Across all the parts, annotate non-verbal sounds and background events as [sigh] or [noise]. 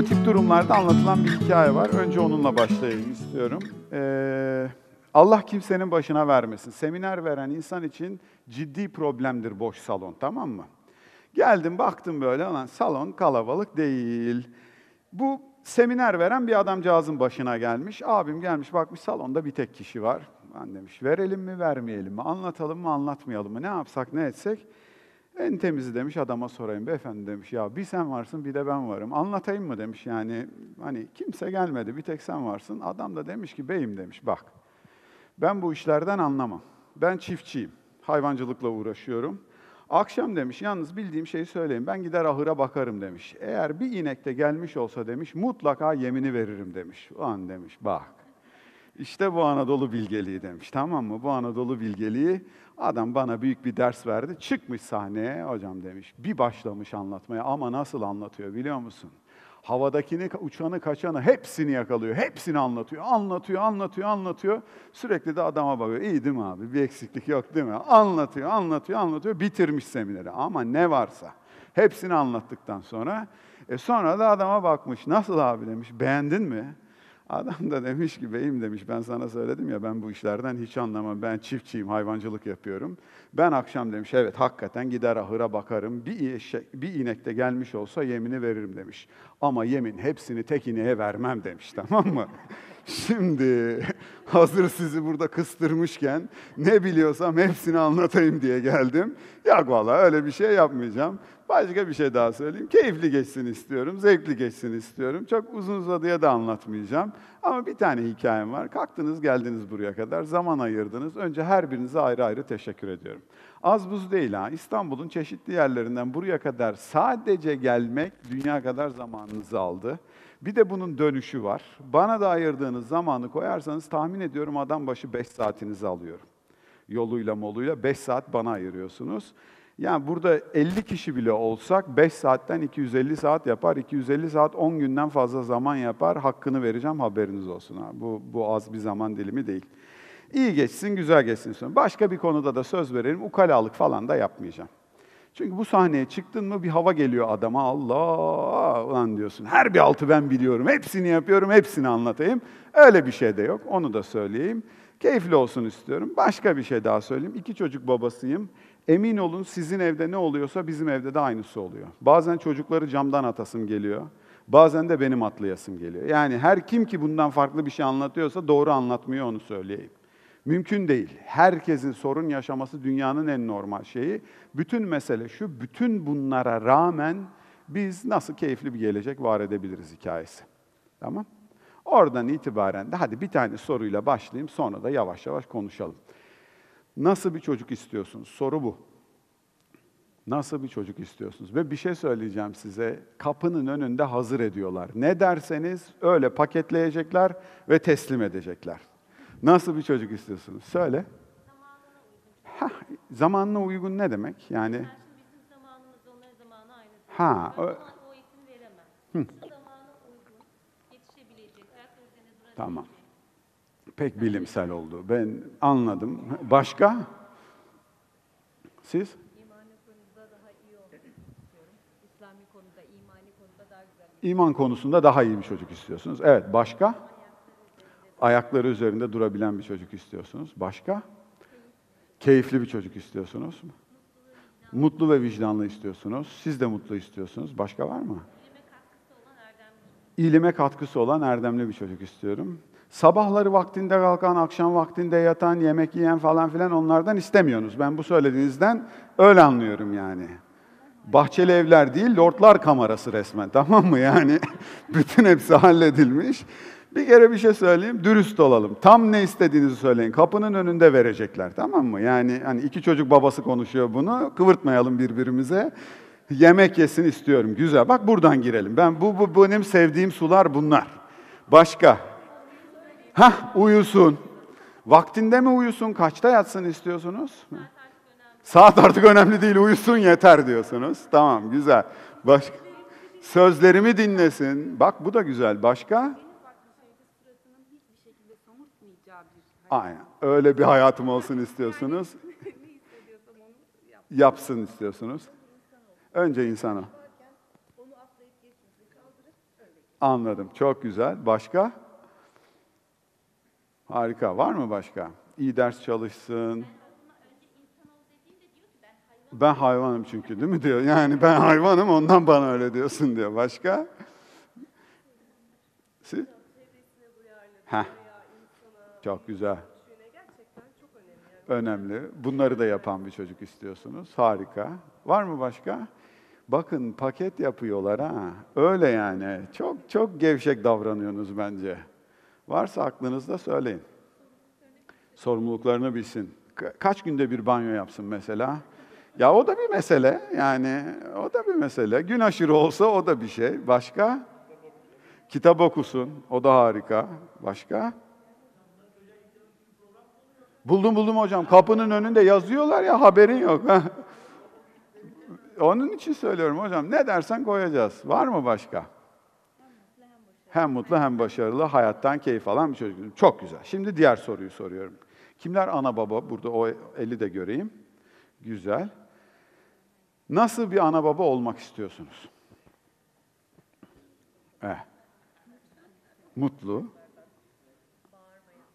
Bu tip durumlarda anlatılan bir hikaye var. Önce onunla başlayayım istiyorum. Ee, Allah kimsenin başına vermesin. Seminer veren insan için ciddi problemdir boş salon, tamam mı? Geldim baktım böyle, lan salon kalabalık değil. Bu seminer veren bir adamcağızın başına gelmiş. Abim gelmiş bakmış salonda bir tek kişi var. Ben demiş verelim mi vermeyelim mi, anlatalım mı anlatmayalım mı, ne yapsak ne etsek. En temizi demiş adama sorayım beyefendi demiş ya bir sen varsın bir de ben varım. Anlatayım mı demiş yani hani kimse gelmedi bir tek sen varsın. Adam da demiş ki beyim demiş bak ben bu işlerden anlamam. Ben çiftçiyim. Hayvancılıkla uğraşıyorum. Akşam demiş yalnız bildiğim şeyi söyleyeyim. Ben gider ahıra bakarım demiş. Eğer bir inek de gelmiş olsa demiş mutlaka yemini veririm demiş. O an demiş bak. İşte bu Anadolu bilgeliği demiş. Tamam mı? Bu Anadolu bilgeliği adam bana büyük bir ders verdi. Çıkmış sahneye hocam demiş. Bir başlamış anlatmaya ama nasıl anlatıyor biliyor musun? Havadakini, uçanı, kaçanı hepsini yakalıyor. Hepsini anlatıyor. Anlatıyor, anlatıyor, anlatıyor. Sürekli de adama bakıyor. İyi değil mi abi? Bir eksiklik yok değil mi? Anlatıyor, anlatıyor, anlatıyor. Bitirmiş semineri. Ama ne varsa. Hepsini anlattıktan sonra. E sonra da adama bakmış. Nasıl abi demiş. Beğendin mi? Adam da demiş ki beyim demiş ben sana söyledim ya ben bu işlerden hiç anlamam. Ben çiftçiyim, hayvancılık yapıyorum. Ben akşam demiş evet hakikaten gider ahıra bakarım. Bir, eşek, bir inek de gelmiş olsa yemini veririm demiş. Ama yemin hepsini tek ineğe vermem demiş [laughs] tamam mı? Şimdi [laughs] hazır sizi burada kıstırmışken ne biliyorsam hepsini anlatayım diye geldim. Yok valla öyle bir şey yapmayacağım. Başka bir şey daha söyleyeyim. Keyifli geçsin istiyorum, zevkli geçsin istiyorum. Çok uzun uzadıya da anlatmayacağım. Ama bir tane hikayem var. Kalktınız geldiniz buraya kadar, zaman ayırdınız. Önce her birinize ayrı ayrı teşekkür ediyorum. Az buz değil ha. İstanbul'un çeşitli yerlerinden buraya kadar sadece gelmek dünya kadar zamanınızı aldı. Bir de bunun dönüşü var. Bana da ayırdığınız zamanı koyarsanız tahmin ediyorum adam başı 5 saatinizi alıyorum. Yoluyla moluyla 5 saat bana ayırıyorsunuz. Yani burada 50 kişi bile olsak 5 saatten 250 saat yapar. 250 saat 10 günden fazla zaman yapar. Hakkını vereceğim haberiniz olsun. Ha. Bu, bu az bir zaman dilimi değil. İyi geçsin, güzel geçsin. Başka bir konuda da söz verelim. Ukalalık falan da yapmayacağım. Çünkü bu sahneye çıktın mı bir hava geliyor adama. Allah ulan diyorsun. Her bir altı ben biliyorum. Hepsini yapıyorum, hepsini anlatayım. Öyle bir şey de yok. Onu da söyleyeyim. Keyifli olsun istiyorum. Başka bir şey daha söyleyeyim. İki çocuk babasıyım. Emin olun sizin evde ne oluyorsa bizim evde de aynısı oluyor. Bazen çocukları camdan atasım geliyor. Bazen de benim atlayasım geliyor. Yani her kim ki bundan farklı bir şey anlatıyorsa doğru anlatmıyor onu söyleyeyim. Mümkün değil. Herkesin sorun yaşaması dünyanın en normal şeyi. Bütün mesele şu, bütün bunlara rağmen biz nasıl keyifli bir gelecek var edebiliriz hikayesi. Tamam? Oradan itibaren de hadi bir tane soruyla başlayayım sonra da yavaş yavaş konuşalım. Nasıl bir çocuk istiyorsunuz? Soru bu. Nasıl bir çocuk istiyorsunuz? Ve bir şey söyleyeceğim size. Kapının önünde hazır ediyorlar. Ne derseniz öyle paketleyecekler ve teslim edecekler. Nasıl bir çocuk istiyorsunuz? Söyle. Ha, zamanına uygun ne demek? Yani Yani şimdi bizim zamanımızda onların zamanı aynı. Ha, Ben o- o, eğitimi veremem. Bu zamana uygun, yetişebilecek, ayakları üzerine. Tamam. pek bilimsel oldu. Ben anladım. Başka? Siz? İmani konuda daha iyi olmak istiyorum. İslami konuda, imani konuda daha güzel. İman konusunda daha iyi bir çocuk istiyorsunuz. Evet, başka? Ayakları üzerinde durabilen bir çocuk istiyorsunuz. Başka? Keyifli bir çocuk istiyorsunuz. Mutlu ve vicdanlı istiyorsunuz. Siz de mutlu istiyorsunuz. Başka var mı? İyiliğime katkısı olan erdemli bir çocuk istiyorum. Sabahları vaktinde kalkan, akşam vaktinde yatan, yemek yiyen falan filan onlardan istemiyorsunuz. Ben bu söylediğinizden öyle anlıyorum yani. Bahçeli evler değil, lordlar kamerası resmen tamam mı yani? [laughs] Bütün hepsi halledilmiş. Bir kere bir şey söyleyeyim, dürüst olalım. Tam ne istediğinizi söyleyin. Kapının önünde verecekler tamam mı? Yani hani iki çocuk babası konuşuyor bunu. Kıvırtmayalım birbirimize. Yemek yesin istiyorum. Güzel. Bak buradan girelim. Ben bu, bu benim sevdiğim sular bunlar. Başka? Hah uyusun. Vaktinde mi uyusun? Kaçta yatsın istiyorsunuz? Saat artık önemli değil, uyusun yeter diyorsunuz. Tamam, güzel. Başka? Sözlerimi dinlesin. Bak bu da güzel. Başka? suratının hiçbir şekilde somurtmayacağı bir Aynen. Öyle bir hayatım olsun istiyorsunuz. Yapsın istiyorsunuz. Önce insana. Anladım. Çok güzel. Başka? Harika. Var mı başka? İyi ders çalışsın. Ben hayvanım çünkü değil mi diyor. Yani ben hayvanım ondan bana öyle diyorsun diyor. Başka? Heh. Çok güzel. Önemli. Bunları da yapan bir çocuk istiyorsunuz. Harika. Var mı başka? Bakın paket yapıyorlar ha. Öyle yani. Çok çok gevşek davranıyorsunuz bence. Varsa aklınızda söyleyin. Sorumluluklarını bilsin. Ka- kaç günde bir banyo yapsın mesela? Ya o da bir mesele. Yani o da bir mesele. Gün aşırı olsa o da bir şey. Başka? Kitap okusun. O da harika. Başka? Buldum buldum hocam. Kapının önünde yazıyorlar ya haberin yok. [laughs] Onun için söylüyorum hocam. Ne dersen koyacağız. Var mı başka? Hem mutlu hem başarılı, hayattan keyif alan bir çocuk. Çok güzel. Şimdi diğer soruyu soruyorum. Kimler ana baba? Burada o eli de göreyim. Güzel. Nasıl bir ana baba olmak istiyorsunuz? Eh. Mutlu.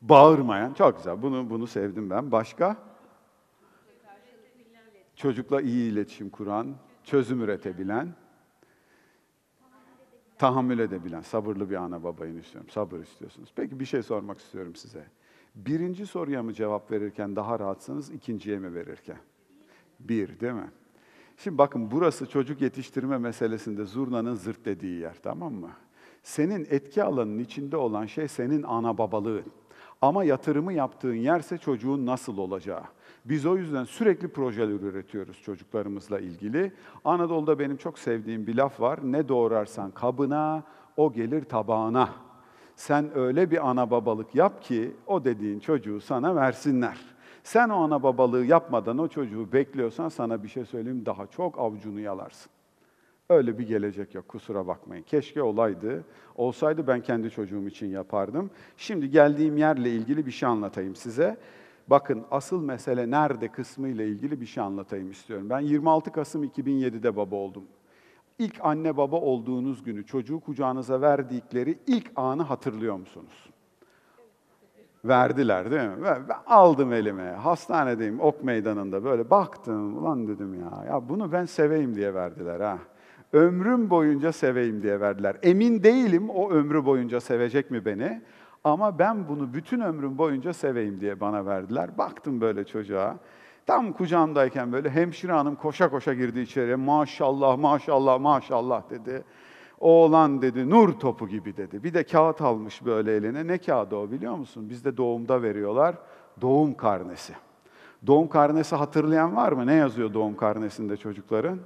Bağırmayan. Çok güzel. Bunu bunu sevdim ben. Başka? Çocukla iyi iletişim kuran, çözüm üretebilen, tahammül edebilen, sabırlı bir ana babayını istiyorum. Sabır istiyorsunuz. Peki bir şey sormak istiyorum size. Birinci soruya mı cevap verirken daha rahatsınız, ikinciye mi verirken? Bir, değil mi? Şimdi bakın burası çocuk yetiştirme meselesinde zurnanın zırt dediği yer, tamam mı? Senin etki alanının içinde olan şey senin ana babalığın. Ama yatırımı yaptığın yerse çocuğun nasıl olacağı. Biz o yüzden sürekli projeler üretiyoruz çocuklarımızla ilgili. Anadolu'da benim çok sevdiğim bir laf var. Ne doğrarsan kabına, o gelir tabağına. Sen öyle bir ana babalık yap ki o dediğin çocuğu sana versinler. Sen o ana babalığı yapmadan o çocuğu bekliyorsan sana bir şey söyleyeyim daha çok avucunu yalarsın. Öyle bir gelecek yok kusura bakmayın. Keşke olaydı. Olsaydı ben kendi çocuğum için yapardım. Şimdi geldiğim yerle ilgili bir şey anlatayım size. Bakın asıl mesele nerede kısmı ile ilgili bir şey anlatayım istiyorum. Ben 26 Kasım 2007'de baba oldum. İlk anne baba olduğunuz günü çocuğu kucağınıza verdikleri ilk anı hatırlıyor musunuz? Verdiler değil mi? Ben aldım elime. Hastanedeyim, ok meydanında böyle baktım. Ulan dedim ya, ya bunu ben seveyim diye verdiler ha. Ömrüm boyunca seveyim diye verdiler. Emin değilim o ömrü boyunca sevecek mi beni? Ama ben bunu bütün ömrüm boyunca seveyim diye bana verdiler. Baktım böyle çocuğa. Tam kucağımdayken böyle hemşire hanım koşa koşa girdi içeriye. Maşallah, maşallah, maşallah dedi. Oğlan dedi, nur topu gibi dedi. Bir de kağıt almış böyle eline. Ne kağıdı o biliyor musun? Bizde doğumda veriyorlar. Doğum karnesi. Doğum karnesi hatırlayan var mı? Ne yazıyor doğum karnesinde çocukların?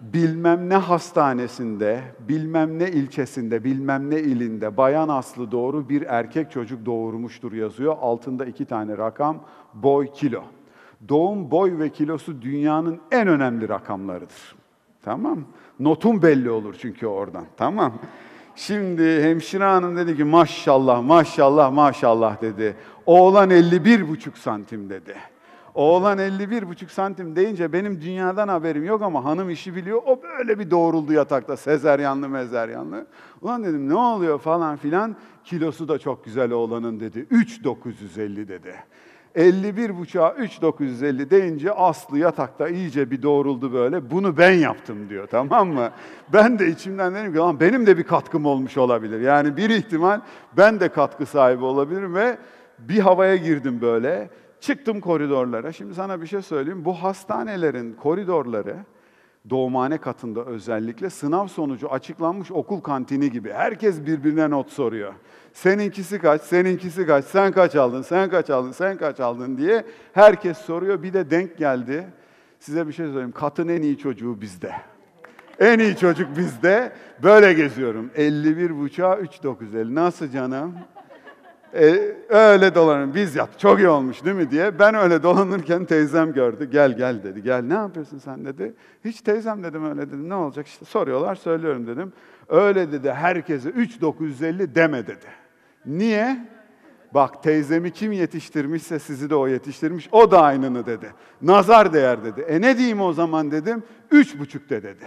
Bilmem ne hastanesinde, bilmem ne ilçesinde, bilmem ne ilinde bayan aslı doğru bir erkek çocuk doğurmuştur yazıyor. Altında iki tane rakam, boy, kilo. Doğum, boy ve kilosu dünyanın en önemli rakamlarıdır. Tamam Notun belli olur çünkü oradan. Tamam Şimdi hemşire hanım dedi ki maşallah, maşallah, maşallah dedi. Oğlan 51 buçuk santim dedi. Oğlan 51 buçuk santim deyince benim dünyadan haberim yok ama hanım işi biliyor. O böyle bir doğruldu yatakta sezeryanlı mezeryanlı. Ulan dedim ne oluyor falan filan. Kilosu da çok güzel oğlanın dedi. 3950 dedi. 51 buçuğa 3950 deyince Aslı yatakta iyice bir doğruldu böyle. Bunu ben yaptım diyor tamam mı? Ben de içimden dedim ki "Lan benim de bir katkım olmuş olabilir. Yani bir ihtimal ben de katkı sahibi olabilirim ve bir havaya girdim böyle. Çıktım koridorlara. Şimdi sana bir şey söyleyeyim. Bu hastanelerin koridorları doğumhane katında özellikle sınav sonucu açıklanmış okul kantini gibi. Herkes birbirine not soruyor. Seninkisi kaç, seninkisi kaç, sen kaç aldın, sen kaç aldın, sen kaç aldın diye herkes soruyor. Bir de denk geldi. Size bir şey söyleyeyim. Katın en iyi çocuğu bizde. En iyi çocuk bizde. Böyle geziyorum. 51 buçuğa 3950. Nasıl canım? E, öyle dolanın. Biz yap. Çok iyi olmuş değil mi diye. Ben öyle dolanırken teyzem gördü. Gel gel dedi. Gel ne yapıyorsun sen dedi. Hiç teyzem dedim öyle dedim. Ne olacak işte soruyorlar söylüyorum dedim. Öyle dedi herkese 3950 deme dedi. Niye? Bak teyzemi kim yetiştirmişse sizi de o yetiştirmiş. O da aynını dedi. Nazar değer dedi. E ne diyeyim o zaman dedim. Üç buçuk de dedi.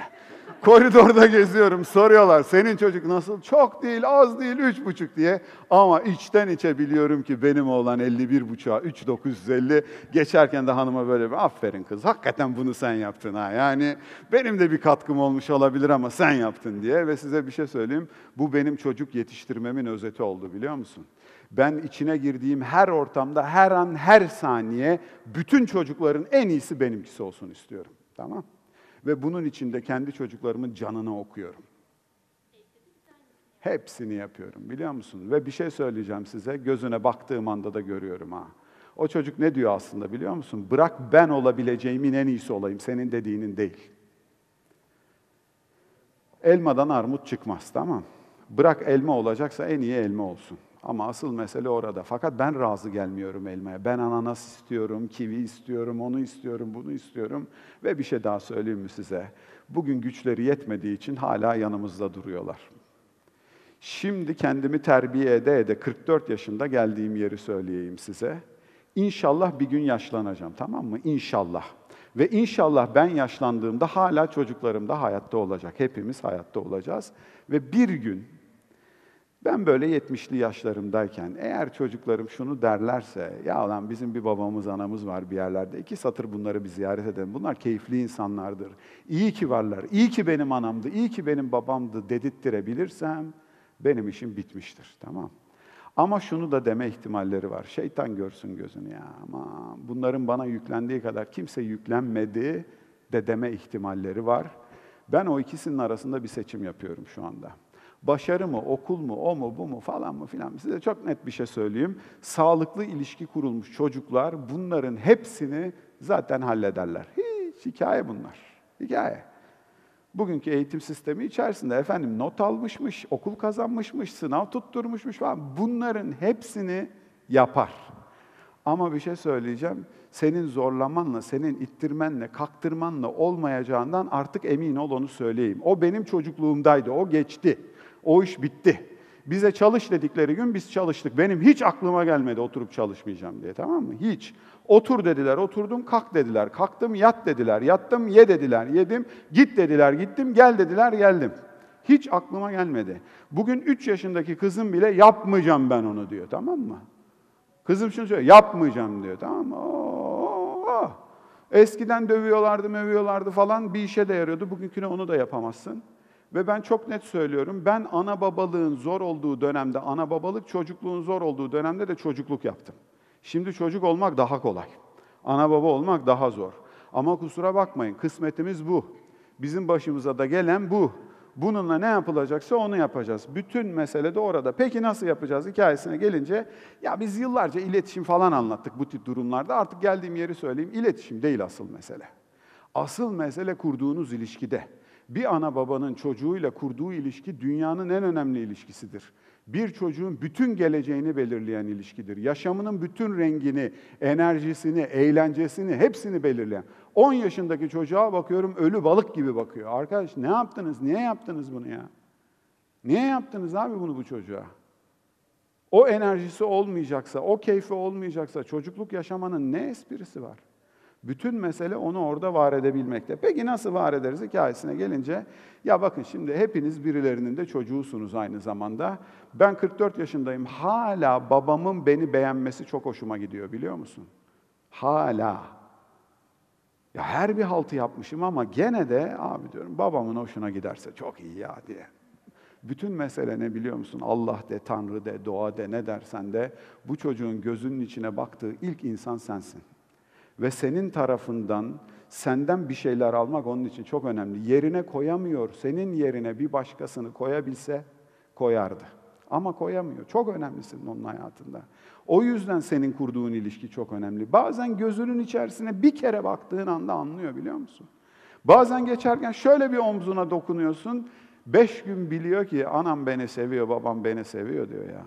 Koridorda geziyorum, soruyorlar senin çocuk nasıl? Çok değil, az değil, üç buçuk diye. Ama içten içe biliyorum ki benim oğlan 51 buçuğa, 3950. Geçerken de hanıma böyle bir aferin kız, hakikaten bunu sen yaptın ha. Yani benim de bir katkım olmuş olabilir ama sen yaptın diye. Ve size bir şey söyleyeyim, bu benim çocuk yetiştirmemin özeti oldu biliyor musun? Ben içine girdiğim her ortamda, her an, her saniye bütün çocukların en iyisi benimkisi olsun istiyorum. Tamam? Ve bunun için de kendi çocuklarımın canını okuyorum. Hepsini yapıyorum biliyor musun? Ve bir şey söyleyeceğim size, gözüne baktığım anda da görüyorum ha. O çocuk ne diyor aslında biliyor musun? Bırak ben olabileceğimin en iyisi olayım, senin dediğinin değil. Elmadan armut çıkmaz, tamam. Bırak elma olacaksa en iyi elma olsun. Ama asıl mesele orada. Fakat ben razı gelmiyorum elmaya. Ben ananas istiyorum, kivi istiyorum, onu istiyorum, bunu istiyorum. Ve bir şey daha söyleyeyim mi size? Bugün güçleri yetmediği için hala yanımızda duruyorlar. Şimdi kendimi terbiye ede ede 44 yaşında geldiğim yeri söyleyeyim size. İnşallah bir gün yaşlanacağım, tamam mı? İnşallah. Ve inşallah ben yaşlandığımda hala çocuklarım da hayatta olacak. Hepimiz hayatta olacağız. Ve bir gün ben böyle 70'li yaşlarımdayken eğer çocuklarım şunu derlerse, ya lan bizim bir babamız anamız var bir yerlerde, iki satır bunları bir ziyaret edelim. Bunlar keyifli insanlardır. İyi ki varlar, iyi ki benim anamdı, iyi ki benim babamdı dedirttirebilirsem benim işim bitmiştir. Tamam ama şunu da deme ihtimalleri var. Şeytan görsün gözünü ya. Ama bunların bana yüklendiği kadar kimse yüklenmedi de deme ihtimalleri var. Ben o ikisinin arasında bir seçim yapıyorum şu anda. Başarı mı, okul mu, o mu, bu mu falan mı filan. Size çok net bir şey söyleyeyim. Sağlıklı ilişki kurulmuş çocuklar bunların hepsini zaten hallederler. Hiç hikaye bunlar. Hikaye. Bugünkü eğitim sistemi içerisinde efendim not almışmış, okul kazanmışmış, sınav tutturmuşmuş falan. Bunların hepsini yapar. Ama bir şey söyleyeceğim. Senin zorlamanla, senin ittirmenle, kaktırmanla olmayacağından artık emin ol onu söyleyeyim. O benim çocukluğumdaydı, o geçti. O iş bitti. Bize çalış dedikleri gün biz çalıştık. Benim hiç aklıma gelmedi oturup çalışmayacağım diye tamam mı? Hiç. Otur dediler, oturdum, kalk dediler. Kalktım, yat dediler. Yattım, ye dediler. Yedim, git dediler, gittim, gel dediler, geldim. Hiç aklıma gelmedi. Bugün 3 yaşındaki kızım bile yapmayacağım ben onu diyor tamam mı? Kızım şunu söylüyor, yapmayacağım diyor tamam mı? Oo. Eskiden dövüyorlardı, mövüyorlardı falan bir işe de yarıyordu. Bugünküne onu da yapamazsın. Ve ben çok net söylüyorum, ben ana babalığın zor olduğu dönemde, ana babalık çocukluğun zor olduğu dönemde de çocukluk yaptım. Şimdi çocuk olmak daha kolay. Ana baba olmak daha zor. Ama kusura bakmayın, kısmetimiz bu. Bizim başımıza da gelen bu. Bununla ne yapılacaksa onu yapacağız. Bütün mesele de orada. Peki nasıl yapacağız hikayesine gelince, ya biz yıllarca iletişim falan anlattık bu tip durumlarda. Artık geldiğim yeri söyleyeyim, iletişim değil asıl mesele. Asıl mesele kurduğunuz ilişkide. Bir ana babanın çocuğuyla kurduğu ilişki dünyanın en önemli ilişkisidir. Bir çocuğun bütün geleceğini belirleyen ilişkidir. Yaşamının bütün rengini, enerjisini, eğlencesini hepsini belirleyen. 10 yaşındaki çocuğa bakıyorum ölü balık gibi bakıyor. Arkadaş ne yaptınız? Niye yaptınız bunu ya? Niye yaptınız abi bunu bu çocuğa? O enerjisi olmayacaksa, o keyfi olmayacaksa çocukluk yaşamanın ne esprisi var? Bütün mesele onu orada var edebilmekte. Peki nasıl var ederiz hikayesine gelince, ya bakın şimdi hepiniz birilerinin de çocuğusunuz aynı zamanda. Ben 44 yaşındayım, hala babamın beni beğenmesi çok hoşuma gidiyor biliyor musun? Hala. Ya her bir haltı yapmışım ama gene de abi diyorum babamın hoşuna giderse çok iyi ya diye. Bütün mesele ne biliyor musun? Allah de, Tanrı de, doğa de, ne dersen de bu çocuğun gözünün içine baktığı ilk insan sensin. Ve senin tarafından senden bir şeyler almak onun için çok önemli. Yerine koyamıyor. Senin yerine bir başkasını koyabilse koyardı. Ama koyamıyor. Çok önemlisin onun hayatında. O yüzden senin kurduğun ilişki çok önemli. Bazen gözünün içerisine bir kere baktığın anda anlıyor biliyor musun? Bazen geçerken şöyle bir omzuna dokunuyorsun. Beş gün biliyor ki anam beni seviyor, babam beni seviyor diyor ya.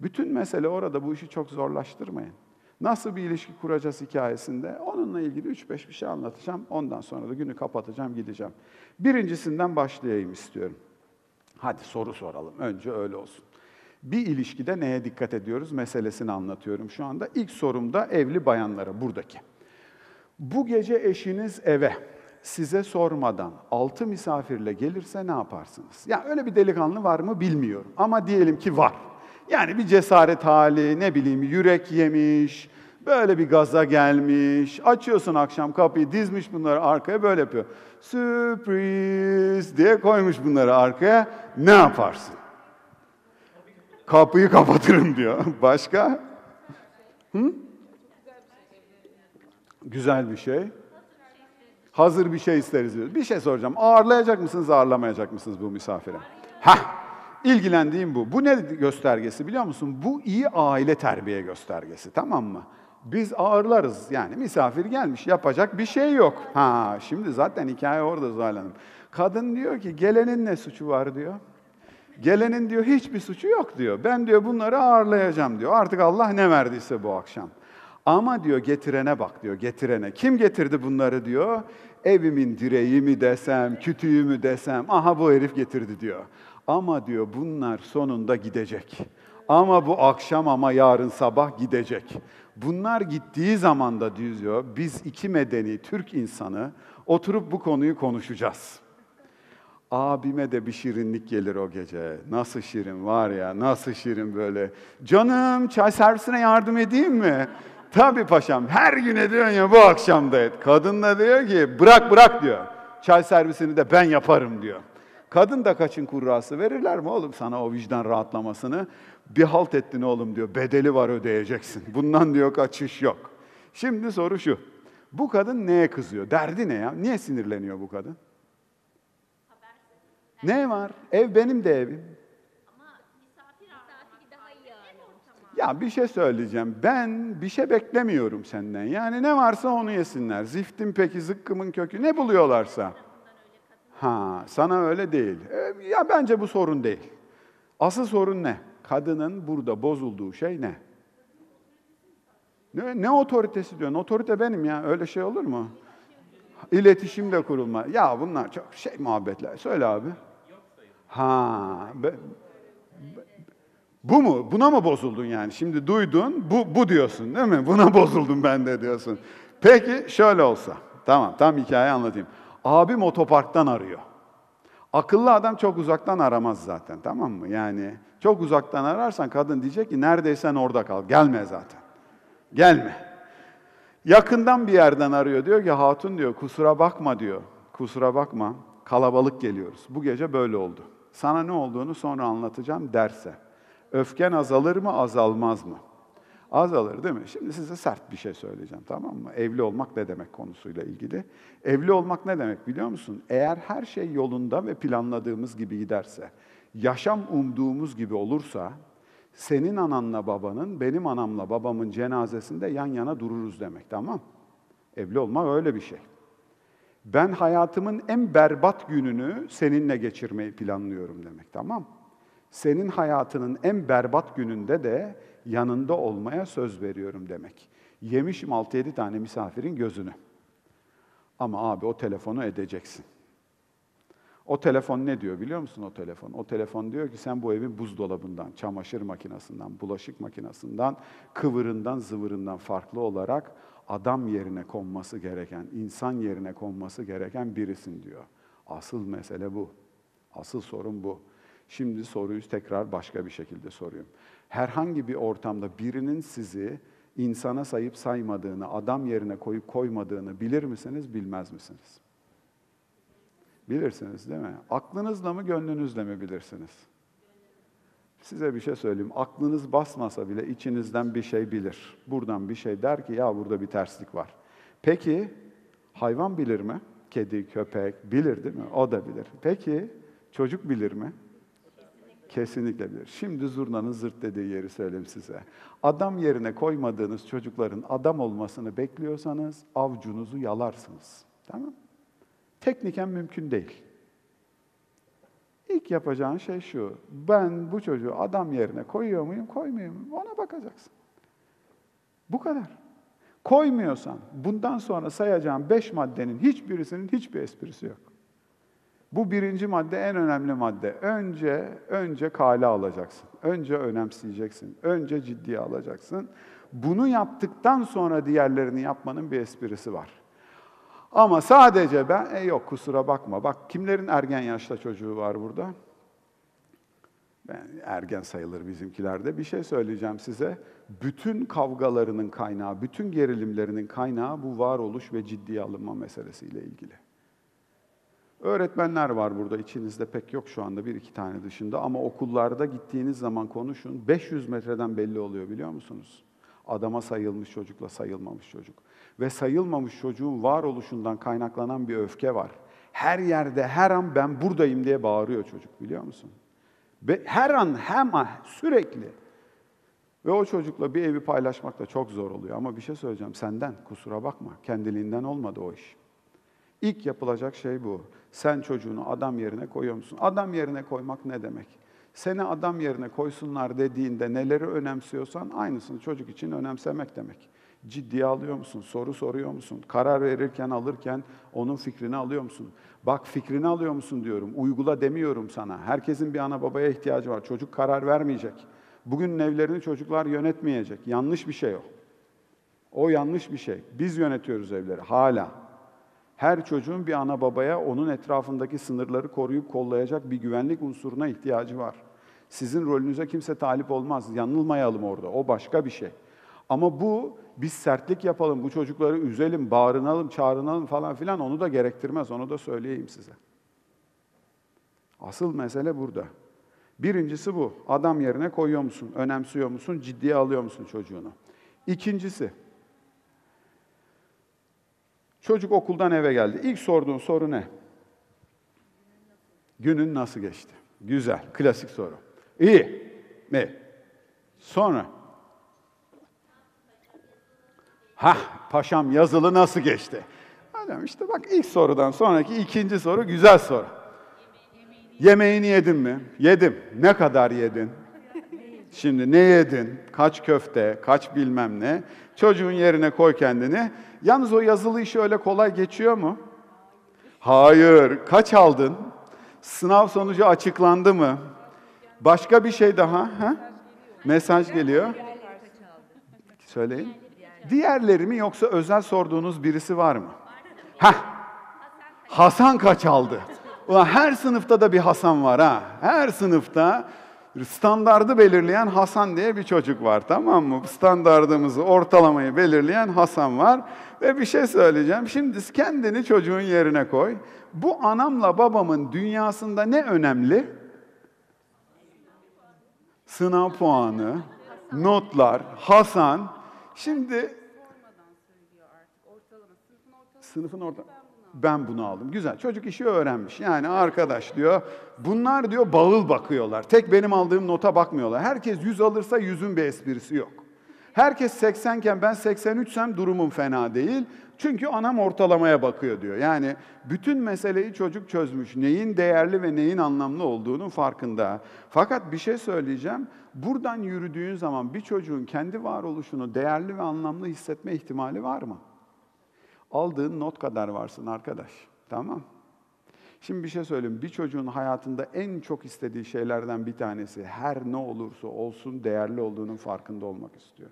Bütün mesele orada bu işi çok zorlaştırmayın. Nasıl bir ilişki kuracağız hikayesinde? Onunla ilgili 3-5 bir şey anlatacağım. Ondan sonra da günü kapatacağım, gideceğim. Birincisinden başlayayım istiyorum. Hadi soru soralım. Önce öyle olsun. Bir ilişkide neye dikkat ediyoruz meselesini anlatıyorum şu anda. İlk sorumda evli bayanlara buradaki. Bu gece eşiniz eve size sormadan altı misafirle gelirse ne yaparsınız? Ya öyle bir delikanlı var mı bilmiyorum ama diyelim ki var. Yani bir cesaret hali, ne bileyim yürek yemiş, böyle bir gaza gelmiş. Açıyorsun akşam kapıyı, dizmiş bunları arkaya böyle yapıyor. Sürpriz diye koymuş bunları arkaya. Ne yaparsın? Kapıyı kapatırım diyor. [laughs] Başka? Hı? Güzel bir şey. Hazır bir şey isteriz diyor. Bir şey soracağım. Ağırlayacak mısınız, ağırlamayacak mısınız bu misafire? Hah, ilgilendiğim bu. Bu ne göstergesi biliyor musun? Bu iyi aile terbiye göstergesi, tamam mı? Biz ağırlarız. Yani misafir gelmiş, yapacak bir şey yok. Ha, şimdi zaten hikaye orada Zuhal Hanım. Kadın diyor ki, gelenin ne suçu var diyor. Gelenin diyor hiçbir suçu yok diyor. Ben diyor bunları ağırlayacağım diyor. Artık Allah ne verdiyse bu akşam. Ama diyor getirene bak diyor, getirene. Kim getirdi bunları diyor? Evimin direği mi desem, kütüğü mü desem, aha bu herif getirdi diyor. Ama diyor bunlar sonunda gidecek. Ama bu akşam ama yarın sabah gidecek. Bunlar gittiği zaman da diyor, biz iki medeni Türk insanı oturup bu konuyu konuşacağız. Abime de bir şirinlik gelir o gece. Nasıl şirin var ya, nasıl şirin böyle. Canım çay servisine yardım edeyim mi? Tabii paşam, her gün ediyorsun ya bu akşam da et. Kadın da diyor ki, bırak bırak diyor. Çay servisini de ben yaparım diyor. Kadın da kaçın kurrası verirler mi oğlum sana o vicdan rahatlamasını? Bir halt ettin oğlum diyor, bedeli var ödeyeceksin. [laughs] Bundan diyor kaçış yok. Şimdi soru şu, bu kadın neye kızıyor? Derdi ne ya? Niye sinirleniyor bu kadın? Ne var? Ev benim de evim. Ya bir şey söyleyeceğim. Ben bir şey beklemiyorum senden. Yani ne varsa onu yesinler. Ziftin peki, zıkkımın kökü ne buluyorlarsa. Ha, sana öyle değil. E, ya bence bu sorun değil. Asıl sorun ne? Kadının burada bozulduğu şey ne? Ne, ne otoritesi diyorsun? Otorite benim ya. Öyle şey olur mu? İletişim de kurulma. Ya bunlar çok şey muhabbetler. Söyle abi. Ha, be- bu mu? Buna mı bozuldun yani? Şimdi duydun, bu, bu diyorsun değil mi? Buna [laughs] bozuldum ben de diyorsun. Peki şöyle olsa. Tamam, tam hikaye anlatayım. Abim otoparktan arıyor. Akıllı adam çok uzaktan aramaz zaten tamam mı? Yani çok uzaktan ararsan kadın diyecek ki neredeysen orada kal. Gelme zaten. Gelme. Yakından bir yerden arıyor. Diyor ki hatun diyor kusura bakma diyor. Kusura bakma kalabalık geliyoruz. Bu gece böyle oldu. Sana ne olduğunu sonra anlatacağım derse. Öfken azalır mı azalmaz mı? Azalır değil mi? Şimdi size sert bir şey söyleyeceğim tamam mı? Evli olmak ne demek konusuyla ilgili. Evli olmak ne demek biliyor musun? Eğer her şey yolunda ve planladığımız gibi giderse, yaşam umduğumuz gibi olursa, senin ananla babanın, benim anamla babamın cenazesinde yan yana dururuz demek tamam Evli olmak öyle bir şey. Ben hayatımın en berbat gününü seninle geçirmeyi planlıyorum demek tamam Senin hayatının en berbat gününde de yanında olmaya söz veriyorum demek. Yemişim 6-7 tane misafirin gözünü. Ama abi o telefonu edeceksin. O telefon ne diyor biliyor musun o telefon? O telefon diyor ki sen bu evin buzdolabından, çamaşır makinesinden, bulaşık makinesinden, kıvırından, zıvırından farklı olarak adam yerine konması gereken, insan yerine konması gereken birisin diyor. Asıl mesele bu. Asıl sorun bu. Şimdi soruyu tekrar başka bir şekilde soruyorum. Herhangi bir ortamda birinin sizi insana sayıp saymadığını, adam yerine koyup koymadığını bilir misiniz, bilmez misiniz? Bilirsiniz değil mi? Aklınızla mı, gönlünüzle mi bilirsiniz? Size bir şey söyleyeyim. Aklınız basmasa bile içinizden bir şey bilir. Buradan bir şey der ki ya burada bir terslik var. Peki hayvan bilir mi? Kedi, köpek bilir değil mi? O da bilir. Peki çocuk bilir mi? Kesinlikle bilir. Şimdi zurnanın zırt dediği yeri söyleyeyim size. Adam yerine koymadığınız çocukların adam olmasını bekliyorsanız avcunuzu yalarsınız. Tamam Tekniken mümkün değil. İlk yapacağın şey şu. Ben bu çocuğu adam yerine koyuyor muyum, koymuyor muyum? Ona bakacaksın. Bu kadar. Koymuyorsan bundan sonra sayacağım beş maddenin hiçbirisinin hiçbir esprisi yok. Bu birinci madde en önemli madde. Önce önce kale alacaksın. Önce önemseyeceksin. Önce ciddiye alacaksın. Bunu yaptıktan sonra diğerlerini yapmanın bir esprisi var. Ama sadece ben, e yok kusura bakma. Bak kimlerin ergen yaşta çocuğu var burada? Ben ergen sayılır bizimkilerde. Bir şey söyleyeceğim size. Bütün kavgalarının kaynağı, bütün gerilimlerinin kaynağı bu varoluş ve ciddiye alınma meselesiyle ilgili. Öğretmenler var burada, içinizde pek yok şu anda bir iki tane dışında ama okullarda gittiğiniz zaman konuşun, 500 metreden belli oluyor biliyor musunuz? Adama sayılmış çocukla sayılmamış çocuk. Ve sayılmamış çocuğun varoluşundan kaynaklanan bir öfke var. Her yerde, her an ben buradayım diye bağırıyor çocuk biliyor musun? Her an, hemen, sürekli. Ve o çocukla bir evi paylaşmak da çok zor oluyor. Ama bir şey söyleyeceğim, senden kusura bakma, kendiliğinden olmadı o iş. İlk yapılacak şey bu. Sen çocuğunu adam yerine koyuyor musun? Adam yerine koymak ne demek? Seni adam yerine koysunlar dediğinde neleri önemsiyorsan aynısını çocuk için önemsemek demek. Ciddiye alıyor musun? Soru soruyor musun? Karar verirken, alırken onun fikrini alıyor musun? Bak fikrini alıyor musun diyorum. Uygula demiyorum sana. Herkesin bir ana babaya ihtiyacı var. Çocuk karar vermeyecek. Bugün evlerini çocuklar yönetmeyecek. Yanlış bir şey o. O yanlış bir şey. Biz yönetiyoruz evleri hala. Her çocuğun bir ana babaya onun etrafındaki sınırları koruyup kollayacak bir güvenlik unsuruna ihtiyacı var. Sizin rolünüze kimse talip olmaz. Yanılmayalım orada. O başka bir şey. Ama bu biz sertlik yapalım, bu çocukları üzelim, bağırınalım, çağırınalım falan filan onu da gerektirmez. Onu da söyleyeyim size. Asıl mesele burada. Birincisi bu. Adam yerine koyuyor musun? Önemsiyor musun? Ciddiye alıyor musun çocuğunu? İkincisi, Çocuk okuldan eve geldi. İlk sorduğun soru ne? Günün nasıl geçti? Güzel, klasik soru. İyi mi? Sonra? Hah, paşam yazılı nasıl geçti? Adam işte bak ilk sorudan sonraki ikinci soru güzel soru. Yemeğini yedin mi? Yedim. Ne kadar yedin? Şimdi ne yedin? Kaç köfte, kaç bilmem ne? Çocuğun yerine koy kendini. Yalnız o yazılı işi öyle kolay geçiyor mu? Hayır. Kaç aldın? Sınav sonucu açıklandı mı? Başka bir şey daha? Ha? Mesaj geliyor. Söyleyin. Diğerleri mi yoksa özel sorduğunuz birisi var mı? Hah. Hasan kaç aldı? Ulan her sınıfta da bir Hasan var ha. Her sınıfta standardı belirleyen Hasan diye bir çocuk var tamam mı? Standardımızı, ortalamayı belirleyen Hasan var. Ve bir şey söyleyeceğim. Şimdi kendini çocuğun yerine koy. Bu anamla babamın dünyasında ne önemli? Sınav puanı, notlar, Hasan. Şimdi Sormadan söylüyor artık. Ortalama. Sınıfın ortalaması. Sınıfın orada ben bunu aldım. Güzel. Çocuk işi öğrenmiş. Yani arkadaş diyor. Bunlar diyor bağıl bakıyorlar. Tek benim aldığım nota bakmıyorlar. Herkes 100 alırsa yüzün bir esprisi yok. Herkes 80 iken ben 83'sem durumum fena değil. Çünkü anam ortalamaya bakıyor diyor. Yani bütün meseleyi çocuk çözmüş. Neyin değerli ve neyin anlamlı olduğunun farkında. Fakat bir şey söyleyeceğim. Buradan yürüdüğün zaman bir çocuğun kendi varoluşunu değerli ve anlamlı hissetme ihtimali var mı? Aldığın not kadar varsın arkadaş. Tamam. Şimdi bir şey söyleyeyim. Bir çocuğun hayatında en çok istediği şeylerden bir tanesi her ne olursa olsun değerli olduğunun farkında olmak istiyor.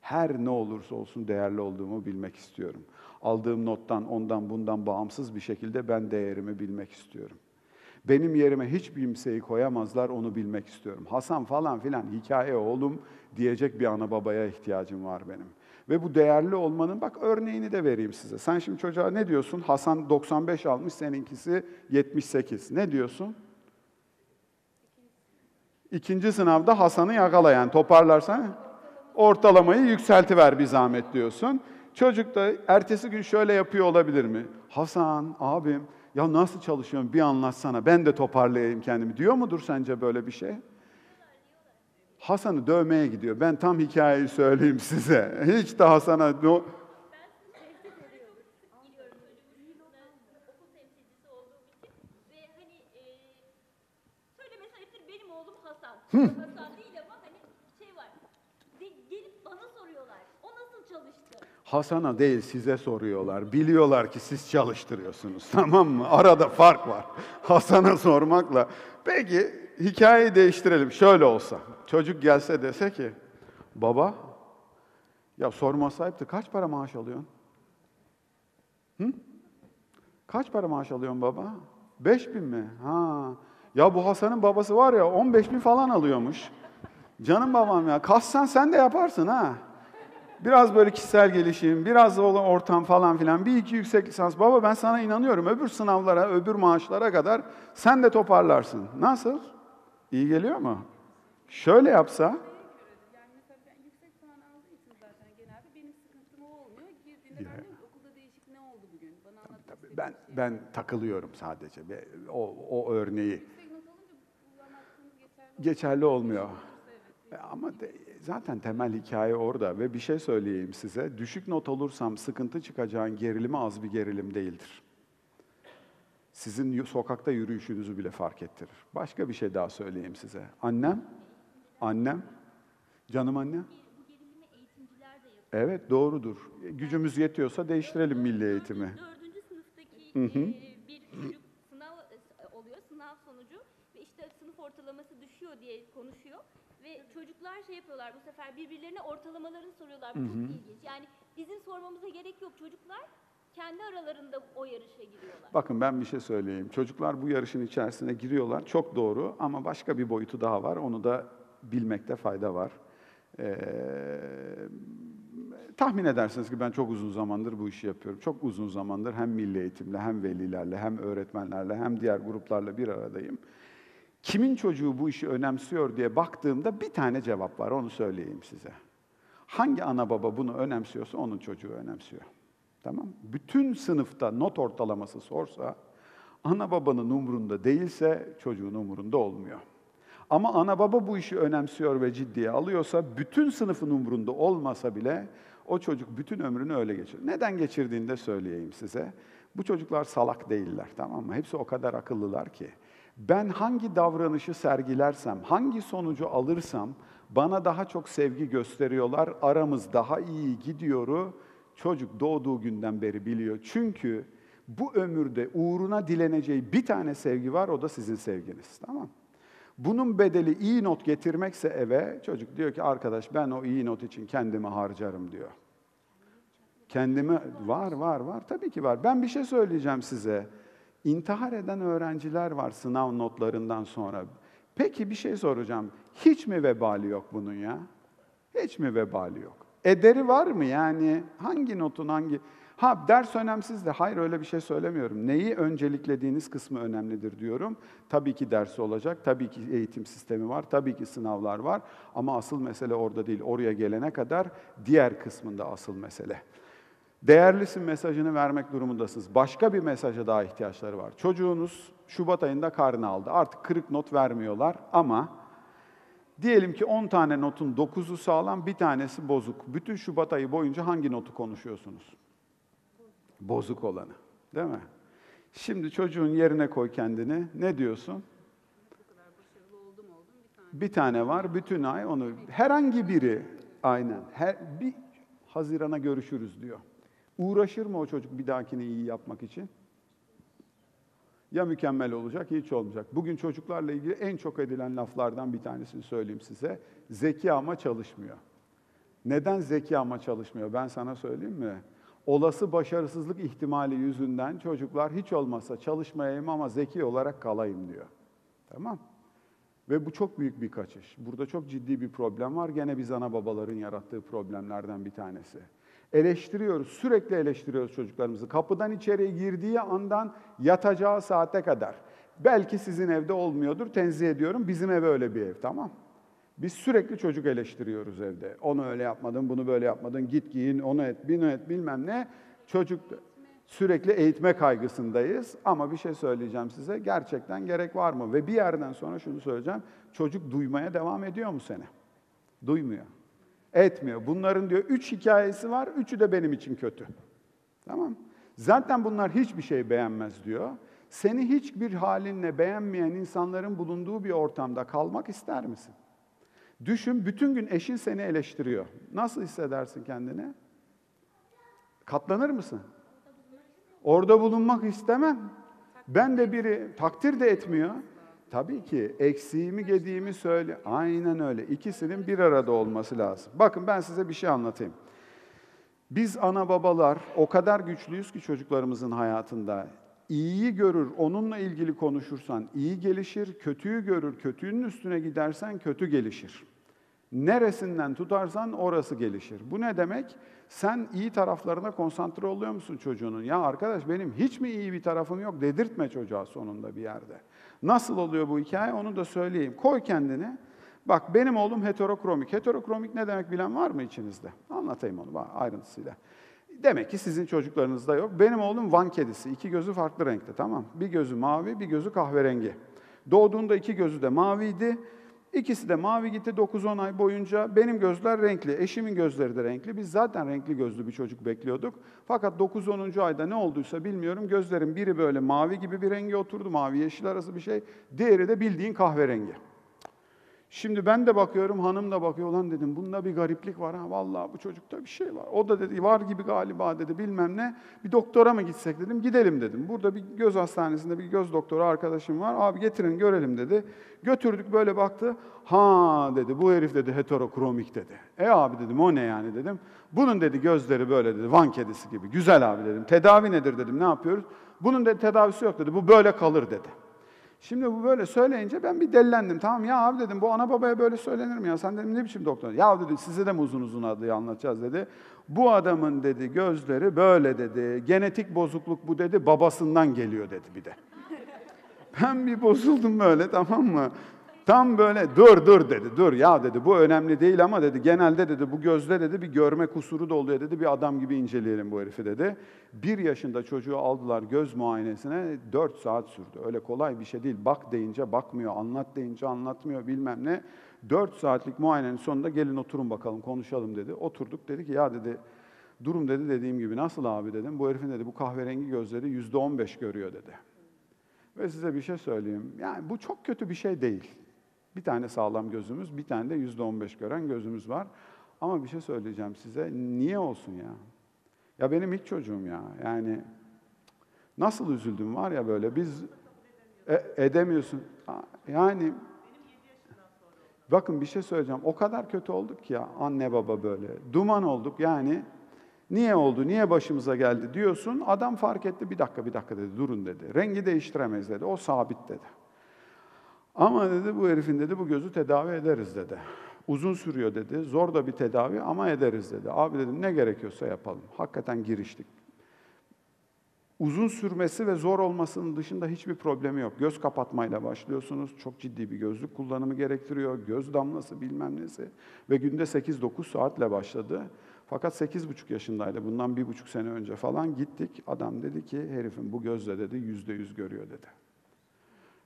Her ne olursa olsun değerli olduğumu bilmek istiyorum. Aldığım nottan, ondan, bundan bağımsız bir şekilde ben değerimi bilmek istiyorum. Benim yerime hiç kimseyi koyamazlar, onu bilmek istiyorum. Hasan falan filan hikaye oğlum diyecek bir ana babaya ihtiyacım var benim. Ve bu değerli olmanın bak örneğini de vereyim size. Sen şimdi çocuğa ne diyorsun? Hasan 95 almış, seninkisi 78. Ne diyorsun? İkinci sınavda Hasan'ı yakalayan, toparlarsan ortalamayı yükseltiver bir zahmet diyorsun. Çocuk da ertesi gün şöyle yapıyor olabilir mi? Hasan, abim, ya nasıl çalışıyorsun bir anlatsana, ben de toparlayayım kendimi diyor mudur sence böyle bir şey? Hasan'ı dövmeye gidiyor. Ben tam hikayeyi söyleyeyim size. Hiç de Hasan'a... No... Biliyorum çocuğun okul temsilcisi olduğum için ve hani e, söylemesi ayıptır benim oğlum Hasan. Hasan değil ama hani şey var. De, gelip bana soruyorlar. O nasıl çalıştı? Hasan'a değil size soruyorlar. Biliyorlar ki siz çalıştırıyorsunuz. Tamam mı? Arada fark var. Hasan'a sormakla. Peki hikayeyi değiştirelim. Şöyle olsa. Çocuk gelse dese ki baba ya sormasaydı kaç para maaş alıyorsun? Kaç para maaş alıyorsun baba? 5 bin mi? Ha. Ya bu Hasan'ın babası var ya 15 bin falan alıyormuş. Canım babam ya. Kassan sen de yaparsın ha. Biraz böyle kişisel gelişim, biraz olan ortam falan filan. Bir iki yüksek lisans. Baba ben sana inanıyorum. Öbür sınavlara, öbür maaşlara kadar sen de toparlarsın. Nasıl? İyi geliyor mu? Şöyle yapsa, ben ben diyorum ki okulda değişik ne oldu bugün? Bana anlatmak istediğin ben bir ben takılıyorum sadece. Ve O, o örneği. Geçerli olmuyor. E, Ama de- zaten temel hikaye orada ve bir şey söyleyeyim size. Düşük not alırsam sıkıntı çıkacağın gerilimi az bir gerilim değildir. Sizin sokakta yürüyüşünüzü bile fark ettirir. Başka bir şey daha söyleyeyim size. Annem, annem, canım annem. Evet doğrudur. E, Gücümüz yetiyorsa değiştirelim milli eğitimi. Dördüncü sınıftaki e, bir çocuk sınav e, oluyor, sınav sonucu ve işte sınıf ortalaması düşüyor diye konuşuyor. Ve çocuklar şey yapıyorlar bu sefer birbirlerine ortalamalarını soruyorlar. Bu çok ilginç. Yani bizim sormamıza gerek yok. Çocuklar kendi aralarında o yarışa giriyorlar. Bakın ben bir şey söyleyeyim. Çocuklar bu yarışın içerisine giriyorlar. Çok doğru ama başka bir boyutu daha var. Onu da bilmekte fayda var. Ee, tahmin edersiniz ki ben çok uzun zamandır bu işi yapıyorum. Çok uzun zamandır hem milli eğitimle hem velilerle hem öğretmenlerle hem diğer gruplarla bir aradayım. Kimin çocuğu bu işi önemsiyor diye baktığımda bir tane cevap var. Onu söyleyeyim size. Hangi ana baba bunu önemsiyorsa onun çocuğu önemsiyor. Tamam? Bütün sınıfta not ortalaması sorsa ana babanın umurunda değilse çocuğun umurunda olmuyor. Ama ana baba bu işi önemsiyor ve ciddiye alıyorsa bütün sınıfın umurunda olmasa bile o çocuk bütün ömrünü öyle geçirir. Neden geçirdiğini de söyleyeyim size. Bu çocuklar salak değiller tamam mı? Hepsi o kadar akıllılar ki. Ben hangi davranışı sergilersem, hangi sonucu alırsam bana daha çok sevgi gösteriyorlar, aramız daha iyi gidiyoru çocuk doğduğu günden beri biliyor. Çünkü bu ömürde uğruna dileneceği bir tane sevgi var, o da sizin sevginiz. Tamam Bunun bedeli iyi not getirmekse eve, çocuk diyor ki arkadaş ben o iyi not için kendimi harcarım diyor. Kendimi var var var tabii ki var. Ben bir şey söyleyeceğim size. İntihar eden öğrenciler var sınav notlarından sonra. Peki bir şey soracağım. Hiç mi vebali yok bunun ya? Hiç mi vebali yok? Ederi var mı yani? Hangi notun hangi? Ha ders önemsiz de hayır öyle bir şey söylemiyorum. Neyi önceliklediğiniz kısmı önemlidir diyorum. Tabii ki dersi olacak, tabii ki eğitim sistemi var, tabii ki sınavlar var. Ama asıl mesele orada değil. Oraya gelene kadar diğer kısmında asıl mesele. Değerlisin mesajını vermek durumundasınız. Başka bir mesaja daha ihtiyaçları var. Çocuğunuz Şubat ayında karnı aldı. Artık kırık not vermiyorlar ama diyelim ki 10 tane notun 9'u sağlam, bir tanesi bozuk. Bütün Şubat ayı boyunca hangi notu konuşuyorsunuz? Bozuk olanı. Değil mi? Şimdi çocuğun yerine koy kendini. Ne diyorsun? Bir tane var, bütün ay onu. Herhangi biri, aynen. Her, bir Haziran'a görüşürüz diyor. Uğraşır mı o çocuk bir dahakini iyi yapmak için? Ya mükemmel olacak, hiç olmayacak. Bugün çocuklarla ilgili en çok edilen laflardan bir tanesini söyleyeyim size. Zeki ama çalışmıyor. Neden zeki ama çalışmıyor? Ben sana söyleyeyim mi? Olası başarısızlık ihtimali yüzünden çocuklar hiç olmazsa çalışmayayım ama zeki olarak kalayım diyor. Tamam? Ve bu çok büyük bir kaçış. Burada çok ciddi bir problem var. Gene biz ana babaların yarattığı problemlerden bir tanesi. Eleştiriyoruz, sürekli eleştiriyoruz çocuklarımızı. Kapıdan içeriye girdiği andan yatacağı saate kadar. Belki sizin evde olmuyordur, tenzih ediyorum. Bizim ev öyle bir ev, tamam Biz sürekli çocuk eleştiriyoruz evde. Onu öyle yapmadın, bunu böyle yapmadın, git giyin, onu et, bunu et, bilmem ne. Çocuk sürekli eğitme kaygısındayız. Ama bir şey söyleyeceğim size, gerçekten gerek var mı? Ve bir yerden sonra şunu söyleyeceğim, çocuk duymaya devam ediyor mu seni? Duymuyor. Etmiyor. Bunların diyor üç hikayesi var, üçü de benim için kötü. Tamam Zaten bunlar hiçbir şey beğenmez diyor. Seni hiçbir halinle beğenmeyen insanların bulunduğu bir ortamda kalmak ister misin? Düşün, bütün gün eşin seni eleştiriyor. Nasıl hissedersin kendini? Katlanır mısın? Orada bulunmak istemem. Ben de biri takdir de etmiyor. Tabii ki eksiğimi gediğimi söyle. Aynen öyle. İkisinin bir arada olması lazım. Bakın ben size bir şey anlatayım. Biz ana babalar o kadar güçlüyüz ki çocuklarımızın hayatında. İyiyi görür, onunla ilgili konuşursan iyi gelişir, kötüyü görür, kötünün üstüne gidersen kötü gelişir. Neresinden tutarsan orası gelişir. Bu ne demek? Sen iyi taraflarına konsantre oluyor musun çocuğunun? Ya arkadaş benim hiç mi iyi bir tarafım yok dedirtme çocuğa sonunda bir yerde. Nasıl oluyor bu hikaye onu da söyleyeyim. Koy kendini. Bak benim oğlum heterokromik. Heterokromik ne demek bilen var mı içinizde? Anlatayım onu ayrıntısıyla. Demek ki sizin çocuklarınızda yok. Benim oğlum Van kedisi. İki gözü farklı renkte tamam. Bir gözü mavi, bir gözü kahverengi. Doğduğunda iki gözü de maviydi. İkisi de mavi gitti 9-10 ay boyunca. Benim gözler renkli, eşimin gözleri de renkli. Biz zaten renkli gözlü bir çocuk bekliyorduk. Fakat 9-10. ayda ne olduysa bilmiyorum. Gözlerin biri böyle mavi gibi bir rengi oturdu. Mavi yeşil arası bir şey. Diğeri de bildiğin kahverengi. Şimdi ben de bakıyorum, hanım da bakıyor. Ulan dedim bunda bir gariplik var ha. Vallahi bu çocukta bir şey var. O da dedi var gibi galiba dedi bilmem ne. Bir doktora mı gitsek dedim. Gidelim dedim. Burada bir göz hastanesinde bir göz doktoru arkadaşım var. Abi getirin görelim dedi. Götürdük böyle baktı. Ha dedi bu herif dedi heterokromik dedi. E abi dedim o ne yani dedim. Bunun dedi gözleri böyle dedi Van kedisi gibi. Güzel abi dedim. Tedavi nedir dedim. Ne yapıyoruz? Bunun dedi tedavisi yok dedi. Bu böyle kalır dedi. Şimdi bu böyle söyleyince ben bir delilendim. Tamam ya abi dedim bu ana babaya böyle söylenir mi ya? Sen dedim ne biçim doktor? Ya dedi size de mi uzun uzun adıyı anlatacağız dedi. Bu adamın dedi gözleri böyle dedi. Genetik bozukluk bu dedi babasından geliyor dedi bir de. Ben bir bozuldum böyle tamam mı? Tam böyle dur dur dedi. Dur ya dedi bu önemli değil ama dedi genelde dedi bu gözde dedi bir görme kusuru da oluyor dedi. Bir adam gibi inceleyelim bu herifi dedi. Bir yaşında çocuğu aldılar göz muayenesine dört saat sürdü. Öyle kolay bir şey değil. Bak deyince bakmıyor, anlat deyince anlatmıyor bilmem ne. Dört saatlik muayenenin sonunda gelin oturun bakalım konuşalım dedi. Oturduk dedi ki ya dedi durum dedi dediğim gibi nasıl abi dedim. Bu herifin dedi bu kahverengi gözleri yüzde on beş görüyor dedi. Ve size bir şey söyleyeyim. Yani bu çok kötü bir şey değil. Bir tane sağlam gözümüz, bir tane de yüzde on beş gören gözümüz var. Ama bir şey söyleyeceğim size. Niye olsun ya? Ya benim ilk çocuğum ya. Yani nasıl üzüldüm var ya böyle. Biz e, edemiyorsun. Yani bakın bir şey söyleyeceğim. O kadar kötü olduk ya anne baba böyle. Duman olduk yani. Niye oldu, niye başımıza geldi diyorsun. Adam fark etti, bir dakika bir dakika dedi, durun dedi. Rengi değiştiremeyiz dedi, o sabit dedi. Ama dedi bu herifin dedi bu gözü tedavi ederiz dedi. Uzun sürüyor dedi, zor da bir tedavi ama ederiz dedi. Abi dedim ne gerekiyorsa yapalım. Hakikaten giriştik. Uzun sürmesi ve zor olmasının dışında hiçbir problemi yok. Göz kapatmayla başlıyorsunuz. Çok ciddi bir gözlük kullanımı gerektiriyor. Göz damlası bilmem nesi. Ve günde 8-9 saatle başladı. Fakat 8,5 yaşındaydı. Bundan bir buçuk sene önce falan gittik. Adam dedi ki herifin bu gözle dedi yüzde yüz görüyor dedi.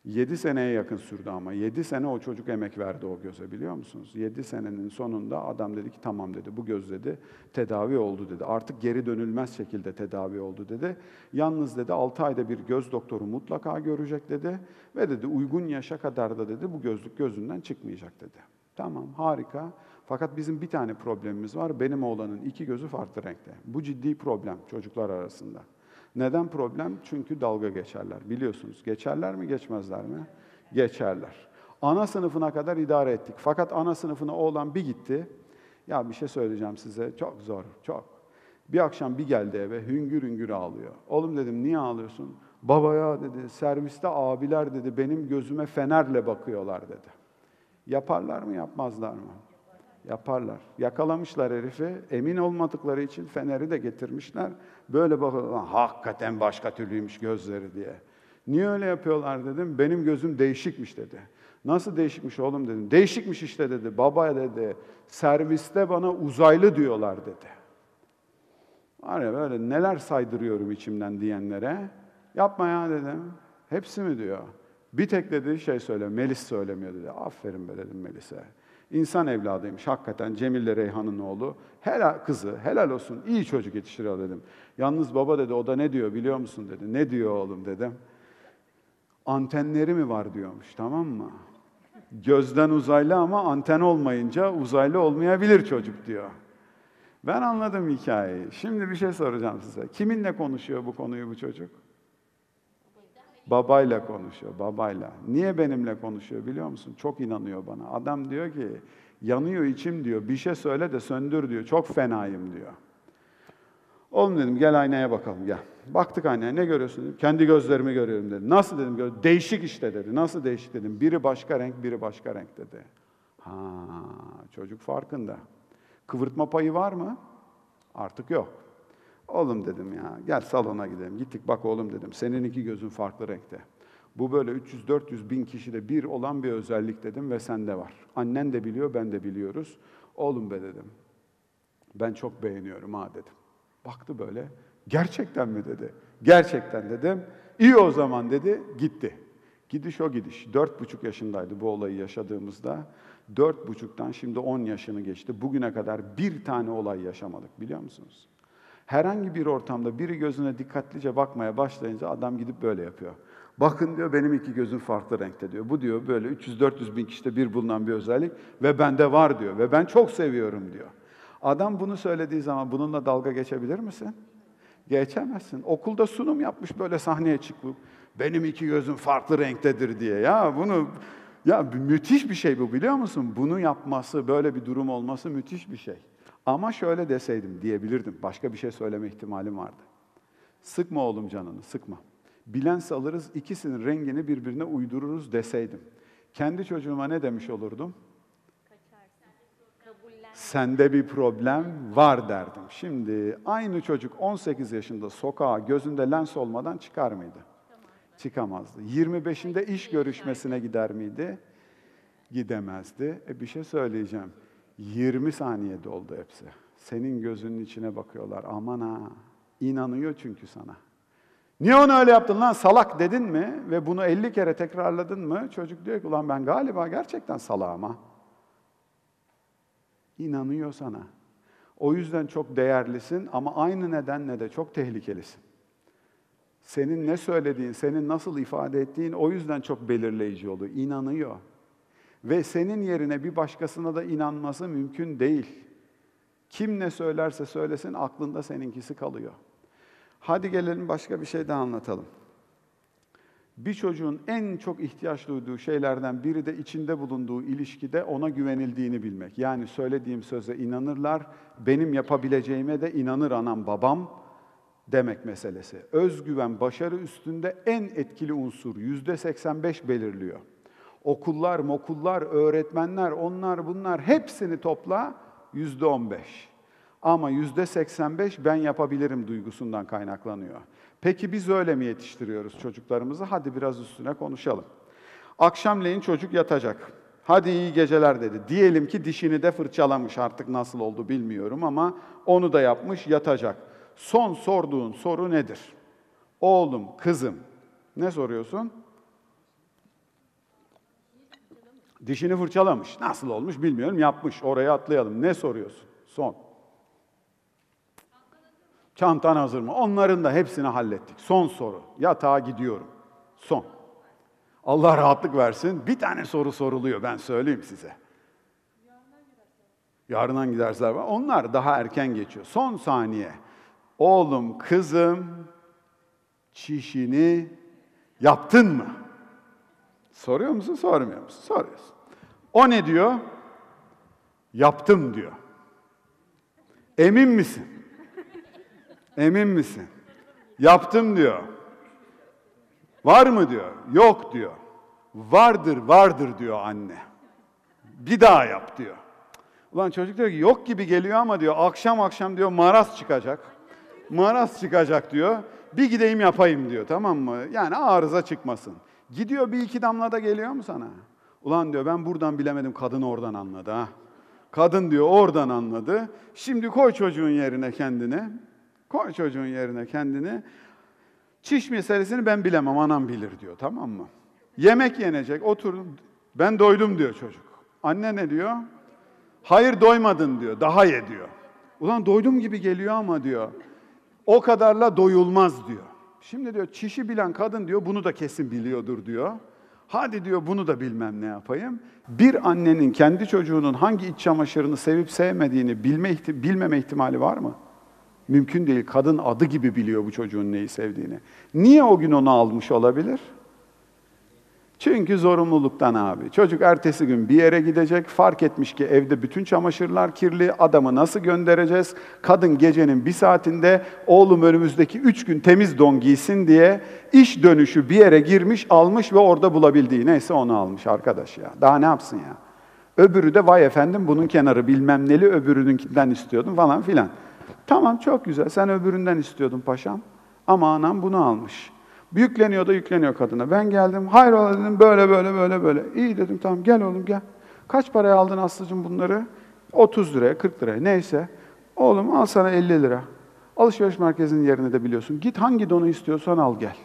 7 seneye yakın sürdü ama. 7 sene o çocuk emek verdi o göze biliyor musunuz? 7 senenin sonunda adam dedi ki tamam dedi bu göz dedi tedavi oldu dedi. Artık geri dönülmez şekilde tedavi oldu dedi. Yalnız dedi 6 ayda bir göz doktoru mutlaka görecek dedi. Ve dedi uygun yaşa kadar da dedi bu gözlük gözünden çıkmayacak dedi. Tamam harika. Fakat bizim bir tane problemimiz var. Benim oğlanın iki gözü farklı renkte. Bu ciddi problem çocuklar arasında. Neden problem? Çünkü dalga geçerler. Biliyorsunuz. Geçerler mi, geçmezler mi? Geçerler. Ana sınıfına kadar idare ettik. Fakat ana sınıfına oğlan bir gitti. Ya bir şey söyleyeceğim size. Çok zor, çok. Bir akşam bir geldi eve, hüngür hüngür ağlıyor. Oğlum dedim, niye ağlıyorsun? Babaya dedi, serviste abiler dedi, benim gözüme fenerle bakıyorlar dedi. Yaparlar mı, yapmazlar mı? Yaparlar. Yakalamışlar herifi. Emin olmadıkları için feneri de getirmişler. Böyle bakıyorlar. Hakikaten başka türlüymüş gözleri diye. Niye öyle yapıyorlar dedim. Benim gözüm değişikmiş dedi. Nasıl değişikmiş oğlum dedim. Değişikmiş işte dedi. Baba dedi. Serviste bana uzaylı diyorlar dedi. Var ya böyle neler saydırıyorum içimden diyenlere. Yapma ya dedim. Hepsi mi diyor. Bir tek dedi şey söyle, Melis söylemiyor dedi. Aferin be dedim Melis'e. İnsan evladıymış hakikaten Cemile Reyhan'ın oğlu. Helal kızı, helal olsun. iyi çocuk yetiştiriyor dedim. Yalnız baba dedi o da ne diyor biliyor musun dedi. Ne diyor oğlum dedim. Antenleri mi var diyormuş tamam mı? Gözden uzaylı ama anten olmayınca uzaylı olmayabilir çocuk diyor. Ben anladım hikayeyi. Şimdi bir şey soracağım size. Kiminle konuşuyor bu konuyu bu çocuk? Babayla konuşuyor, babayla. Niye benimle konuşuyor biliyor musun? Çok inanıyor bana. Adam diyor ki, yanıyor içim diyor, bir şey söyle de söndür diyor. Çok fenayım diyor. Oğlum dedim gel aynaya bakalım gel. Baktık aynaya ne görüyorsun dedim. Kendi gözlerimi görüyorum dedi. Nasıl dedim. "Gör- Değişik işte dedi. Nasıl değişik dedim. Biri başka renk biri başka renk dedi. Ha çocuk farkında. Kıvırtma payı var mı? Artık yok. Oğlum dedim ya gel salona gidelim. Gittik bak oğlum dedim. Senin iki gözün farklı renkte. Bu böyle 300-400 bin kişide bir olan bir özellik dedim ve sende var. Annen de biliyor, ben de biliyoruz. Oğlum be dedim. Ben çok beğeniyorum ha dedim. Baktı böyle. Gerçekten mi dedi. Gerçekten dedim. İyi o zaman dedi. Gitti. Gidiş o gidiş. Dört buçuk yaşındaydı bu olayı yaşadığımızda. Dört buçuktan şimdi on yaşını geçti. Bugüne kadar bir tane olay yaşamadık biliyor musunuz? Herhangi bir ortamda biri gözüne dikkatlice bakmaya başlayınca adam gidip böyle yapıyor. Bakın diyor benim iki gözüm farklı renkte diyor. Bu diyor böyle 300-400 bin kişide bir bulunan bir özellik ve bende var diyor. Ve ben çok seviyorum diyor. Adam bunu söylediği zaman bununla dalga geçebilir misin? Geçemezsin. Okulda sunum yapmış böyle sahneye çıkıp benim iki gözüm farklı renktedir diye. Ya bunu ya müthiş bir şey bu biliyor musun? Bunu yapması, böyle bir durum olması müthiş bir şey. Ama şöyle deseydim diyebilirdim. Başka bir şey söyleme ihtimalim vardı. Sıkma oğlum canını, sıkma. Bilens alırız, ikisinin rengini birbirine uydururuz deseydim. Kendi çocuğuma ne demiş olurdum? Sende bir problem var derdim. Şimdi aynı çocuk 18 yaşında sokağa gözünde lens olmadan çıkar mıydı? Çıkamazdı. 25'inde iş görüşmesine gider miydi? Gidemezdi. E bir şey söyleyeceğim. 20 saniyede oldu hepsi. Senin gözünün içine bakıyorlar. Aman ha. İnanıyor çünkü sana. Niye onu öyle yaptın lan salak dedin mi ve bunu 50 kere tekrarladın mı? Çocuk diyor ki ulan ben galiba gerçekten salağım ha. İnanıyor sana. O yüzden çok değerlisin ama aynı nedenle de çok tehlikelisin. Senin ne söylediğin, senin nasıl ifade ettiğin o yüzden çok belirleyici oluyor. İnanıyor. Ve senin yerine bir başkasına da inanması mümkün değil. Kim ne söylerse söylesin aklında seninkisi kalıyor. Hadi gelelim başka bir şey daha anlatalım. Bir çocuğun en çok ihtiyaç duyduğu şeylerden biri de içinde bulunduğu ilişkide ona güvenildiğini bilmek. Yani söylediğim söze inanırlar, benim yapabileceğime de inanır anam babam demek meselesi. Özgüven başarı üstünde en etkili unsur, yüzde 85 belirliyor. Okullar, mokullar, öğretmenler, onlar bunlar hepsini topla yüzde 15. Ama yüzde 85 ben yapabilirim duygusundan kaynaklanıyor. Peki biz öyle mi yetiştiriyoruz çocuklarımızı? Hadi biraz üstüne konuşalım. Akşamleyin çocuk yatacak. Hadi iyi geceler dedi. Diyelim ki dişini de fırçalamış artık nasıl oldu bilmiyorum ama onu da yapmış yatacak. Son sorduğun soru nedir? Oğlum, kızım. Ne soruyorsun? Dişini fırçalamış. Nasıl olmuş bilmiyorum. Yapmış. Oraya atlayalım. Ne soruyorsun? Son. Çantan hazır mı? Onların da hepsini hallettik. Son soru. Yatağa gidiyorum. Son. Allah rahatlık versin. Bir tane soru soruluyor ben söyleyeyim size. Yarından gidersler var. Onlar daha erken geçiyor. Son saniye. Oğlum, kızım, çişini yaptın mı? Soruyor musun, sormuyor musun? Soruyorsun. O ne diyor? Yaptım diyor. Emin misin? Emin misin? Yaptım diyor. Var mı diyor. Yok diyor. Vardır, vardır diyor anne. Bir daha yap diyor. Ulan çocuk diyor ki yok gibi geliyor ama diyor akşam akşam diyor maraz çıkacak. Maraz çıkacak diyor. Bir gideyim yapayım diyor tamam mı? Yani arıza çıkmasın. Gidiyor bir iki damla da geliyor mu sana? Ulan diyor ben buradan bilemedim kadın oradan anladı ha. Kadın diyor oradan anladı. Şimdi koy çocuğun yerine kendini. Koy çocuğun yerine kendini. Çiş meselesini ben bilemem, anam bilir diyor, tamam mı? Yemek yenecek, oturun. Ben doydum diyor çocuk. Anne ne diyor? Hayır doymadın diyor, daha ye diyor. Ulan doydum gibi geliyor ama diyor. O kadarla doyulmaz diyor. Şimdi diyor çişi bilen kadın diyor bunu da kesin biliyordur diyor. Hadi diyor bunu da bilmem ne yapayım. Bir annenin kendi çocuğunun hangi iç çamaşırını sevip sevmediğini bilme ihti- bilmeme ihtimali var mı? Mümkün değil. Kadın adı gibi biliyor bu çocuğun neyi sevdiğini. Niye o gün onu almış olabilir? Çünkü zorunluluktan abi. Çocuk ertesi gün bir yere gidecek, fark etmiş ki evde bütün çamaşırlar kirli, adamı nasıl göndereceğiz? Kadın gecenin bir saatinde oğlum önümüzdeki üç gün temiz don giysin diye iş dönüşü bir yere girmiş, almış ve orada bulabildiği neyse onu almış arkadaş ya. Daha ne yapsın ya? Öbürü de vay efendim bunun kenarı bilmem neli öbürününkinden istiyordum falan filan. Tamam çok güzel sen öbüründen istiyordun paşam ama anam bunu almış. Yükleniyor da yükleniyor kadına. Ben geldim, hayrola dedim, böyle böyle böyle böyle. İyi dedim, tamam gel oğlum gel. Kaç paraya aldın Aslı'cığım bunları? 30 liraya, 40 liraya, neyse. Oğlum al sana 50 lira. Alışveriş merkezinin yerini de biliyorsun. Git hangi donu istiyorsan al gel.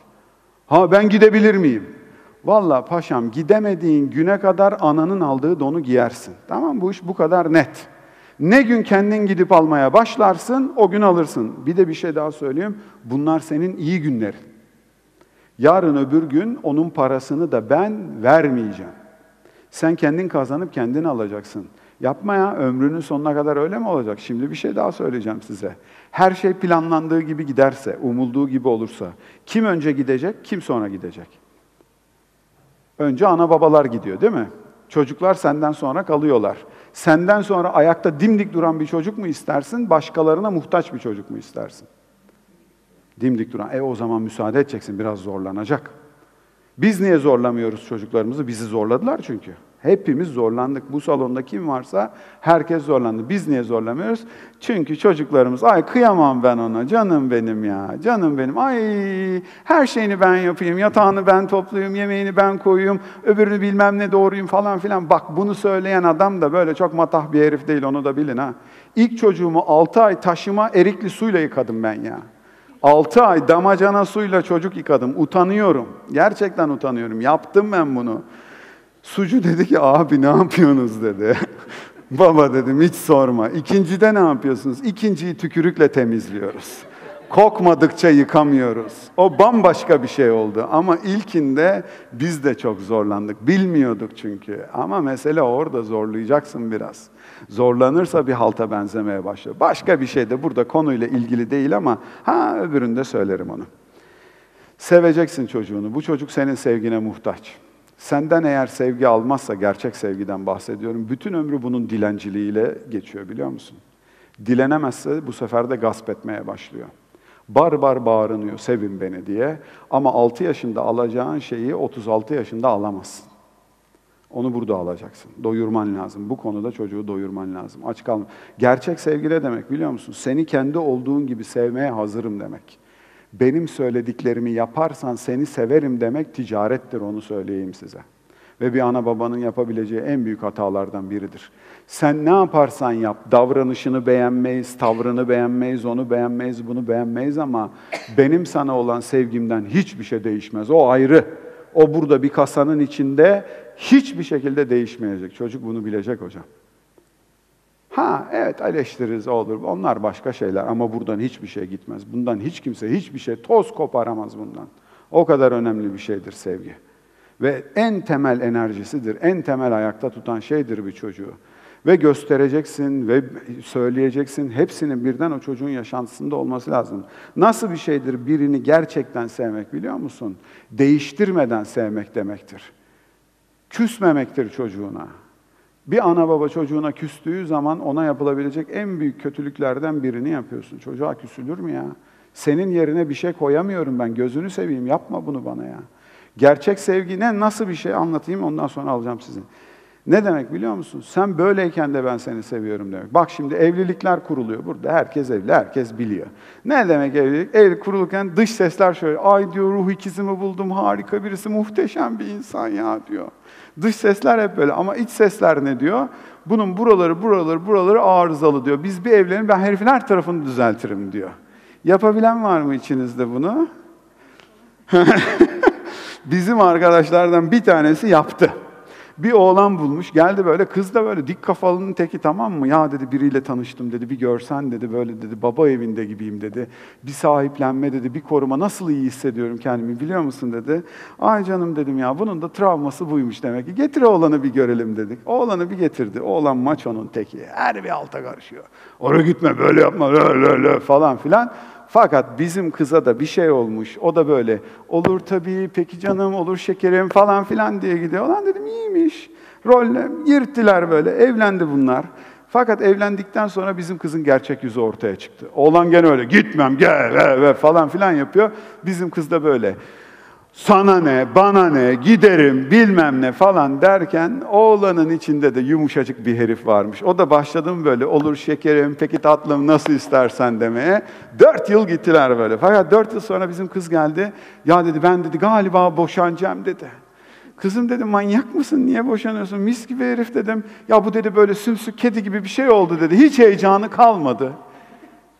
Ha ben gidebilir miyim? Valla paşam gidemediğin güne kadar ananın aldığı donu giyersin. Tamam bu iş bu kadar net. Ne gün kendin gidip almaya başlarsın, o gün alırsın. Bir de bir şey daha söyleyeyim. Bunlar senin iyi günlerin. Yarın öbür gün onun parasını da ben vermeyeceğim. Sen kendin kazanıp kendin alacaksın. Yapma ya, ömrünün sonuna kadar öyle mi olacak? Şimdi bir şey daha söyleyeceğim size. Her şey planlandığı gibi giderse, umulduğu gibi olursa, kim önce gidecek, kim sonra gidecek? Önce ana babalar gidiyor değil mi? Çocuklar senden sonra kalıyorlar. Senden sonra ayakta dimdik duran bir çocuk mu istersin, başkalarına muhtaç bir çocuk mu istersin? Dimdik duran. E o zaman müsaade edeceksin, biraz zorlanacak. Biz niye zorlamıyoruz çocuklarımızı? Bizi zorladılar çünkü. Hepimiz zorlandık. Bu salonda kim varsa herkes zorlandı. Biz niye zorlamıyoruz? Çünkü çocuklarımız, ay kıyamam ben ona, canım benim ya, canım benim. Ay her şeyini ben yapayım, yatağını ben toplayayım, yemeğini ben koyayım, öbürünü bilmem ne doğruyum falan filan. Bak bunu söyleyen adam da böyle çok matah bir herif değil, onu da bilin ha. İlk çocuğumu 6 ay taşıma erikli suyla yıkadım ben ya. 6 ay damacana suyla çocuk yıkadım. Utanıyorum. Gerçekten utanıyorum. Yaptım ben bunu. Sucu dedi ki abi ne yapıyorsunuz dedi. [laughs] Baba dedim hiç sorma. İkincide ne yapıyorsunuz? İkinciyi tükürükle temizliyoruz. Kokmadıkça yıkamıyoruz. O bambaşka bir şey oldu. Ama ilkinde biz de çok zorlandık. Bilmiyorduk çünkü. Ama mesele orada zorlayacaksın biraz. Zorlanırsa bir halta benzemeye başlıyor. Başka bir şey de burada konuyla ilgili değil ama ha öbüründe söylerim onu. Seveceksin çocuğunu. Bu çocuk senin sevgine muhtaç. Senden eğer sevgi almazsa, gerçek sevgiden bahsediyorum, bütün ömrü bunun dilenciliğiyle geçiyor biliyor musun? Dilenemezse bu sefer de gasp etmeye başlıyor. Bar bar bağırınıyor, sevin beni diye. Ama 6 yaşında alacağın şeyi 36 yaşında alamazsın. Onu burada alacaksın. Doyurman lazım. Bu konuda çocuğu doyurman lazım. Aç kalma. Gerçek sevgi ne demek biliyor musun? Seni kendi olduğun gibi sevmeye hazırım demek. Benim söylediklerimi yaparsan seni severim demek ticarettir onu söyleyeyim size. Ve bir ana babanın yapabileceği en büyük hatalardan biridir. Sen ne yaparsan yap, davranışını beğenmeyiz, tavrını beğenmeyiz, onu beğenmeyiz, bunu beğenmeyiz ama benim sana olan sevgimden hiçbir şey değişmez. O ayrı. O burada bir kasanın içinde hiçbir şekilde değişmeyecek. Çocuk bunu bilecek hocam. Ha evet eleştiririz olur. Onlar başka şeyler ama buradan hiçbir şey gitmez. Bundan hiç kimse hiçbir şey toz koparamaz bundan. O kadar önemli bir şeydir sevgi. Ve en temel enerjisidir, en temel ayakta tutan şeydir bir çocuğu. Ve göstereceksin ve söyleyeceksin. Hepsinin birden o çocuğun yaşantısında olması lazım. Nasıl bir şeydir birini gerçekten sevmek biliyor musun? Değiştirmeden sevmek demektir. Küsmemektir çocuğuna. Bir ana baba çocuğuna küstüğü zaman ona yapılabilecek en büyük kötülüklerden birini yapıyorsun. Çocuğa küsülür mü ya? Senin yerine bir şey koyamıyorum ben. Gözünü seveyim. Yapma bunu bana ya. Gerçek sevgi ne? Nasıl bir şey anlatayım ondan sonra alacağım sizin. Ne demek biliyor musun? Sen böyleyken de ben seni seviyorum demek. Bak şimdi evlilikler kuruluyor burada. Herkes evli, herkes biliyor. Ne demek evlilik? Evlilik kurulurken dış sesler şöyle. Ay diyor ruh ikizimi buldum, harika birisi, muhteşem bir insan ya diyor. Dış sesler hep böyle ama iç sesler ne diyor? Bunun buraları, buraları, buraları arızalı diyor. Biz bir evlenin ben herifin her tarafını düzeltirim diyor. Yapabilen var mı içinizde bunu? [laughs] Bizim arkadaşlardan bir tanesi yaptı. Bir oğlan bulmuş, geldi böyle, kız da böyle dik kafalının teki tamam mı? Ya dedi biriyle tanıştım dedi, bir görsen dedi, böyle dedi, baba evinde gibiyim dedi. Bir sahiplenme dedi, bir koruma, nasıl iyi hissediyorum kendimi biliyor musun dedi. Ay canım dedim ya, bunun da travması buymuş demek ki. Getir oğlanı bir görelim dedik. Oğlanı bir getirdi. Oğlan maçonun teki, her bir alta karışıyor. Oraya gitme, böyle yapma, lö lö falan filan. Fakat bizim kıza da bir şey olmuş. O da böyle olur tabii, peki canım, olur şekerim falan filan diye gidiyor. Lan dedim iyiymiş. Rolle girdiler böyle. Evlendi bunlar. Fakat evlendikten sonra bizim kızın gerçek yüzü ortaya çıktı. Oğlan gene öyle gitmem gel ve, ve falan filan yapıyor. Bizim kız da böyle sana ne, bana ne, giderim bilmem ne falan derken oğlanın içinde de yumuşacık bir herif varmış. O da başladım böyle olur şekerim, peki tatlım nasıl istersen demeye. Dört yıl gittiler böyle. Fakat dört yıl sonra bizim kız geldi. Ya dedi ben dedi galiba boşanacağım dedi. Kızım dedim manyak mısın? Niye boşanıyorsun? Mis gibi herif dedim. Ya bu dedi böyle sümsük kedi gibi bir şey oldu dedi. Hiç heyecanı kalmadı.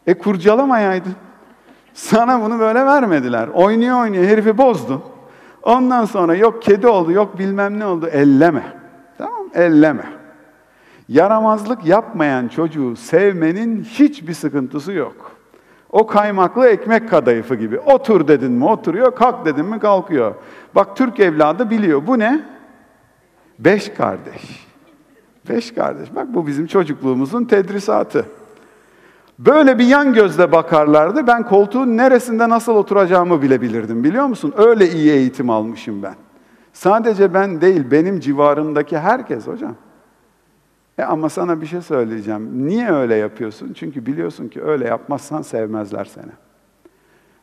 E kurcalamayaydın. Sana bunu böyle vermediler. Oynuyor oynuyor herifi bozdu. Ondan sonra yok kedi oldu, yok bilmem ne oldu. Elleme. Tamam Elleme. Yaramazlık yapmayan çocuğu sevmenin hiçbir sıkıntısı yok. O kaymaklı ekmek kadayıfı gibi. Otur dedin mi oturuyor, kalk dedin mi kalkıyor. Bak Türk evladı biliyor. Bu ne? Beş kardeş. Beş kardeş. Bak bu bizim çocukluğumuzun tedrisatı. Böyle bir yan gözle bakarlardı. Ben koltuğun neresinde nasıl oturacağımı bile bilirdim biliyor musun? Öyle iyi eğitim almışım ben. Sadece ben değil, benim civarımdaki herkes hocam. E ama sana bir şey söyleyeceğim. Niye öyle yapıyorsun? Çünkü biliyorsun ki öyle yapmazsan sevmezler seni.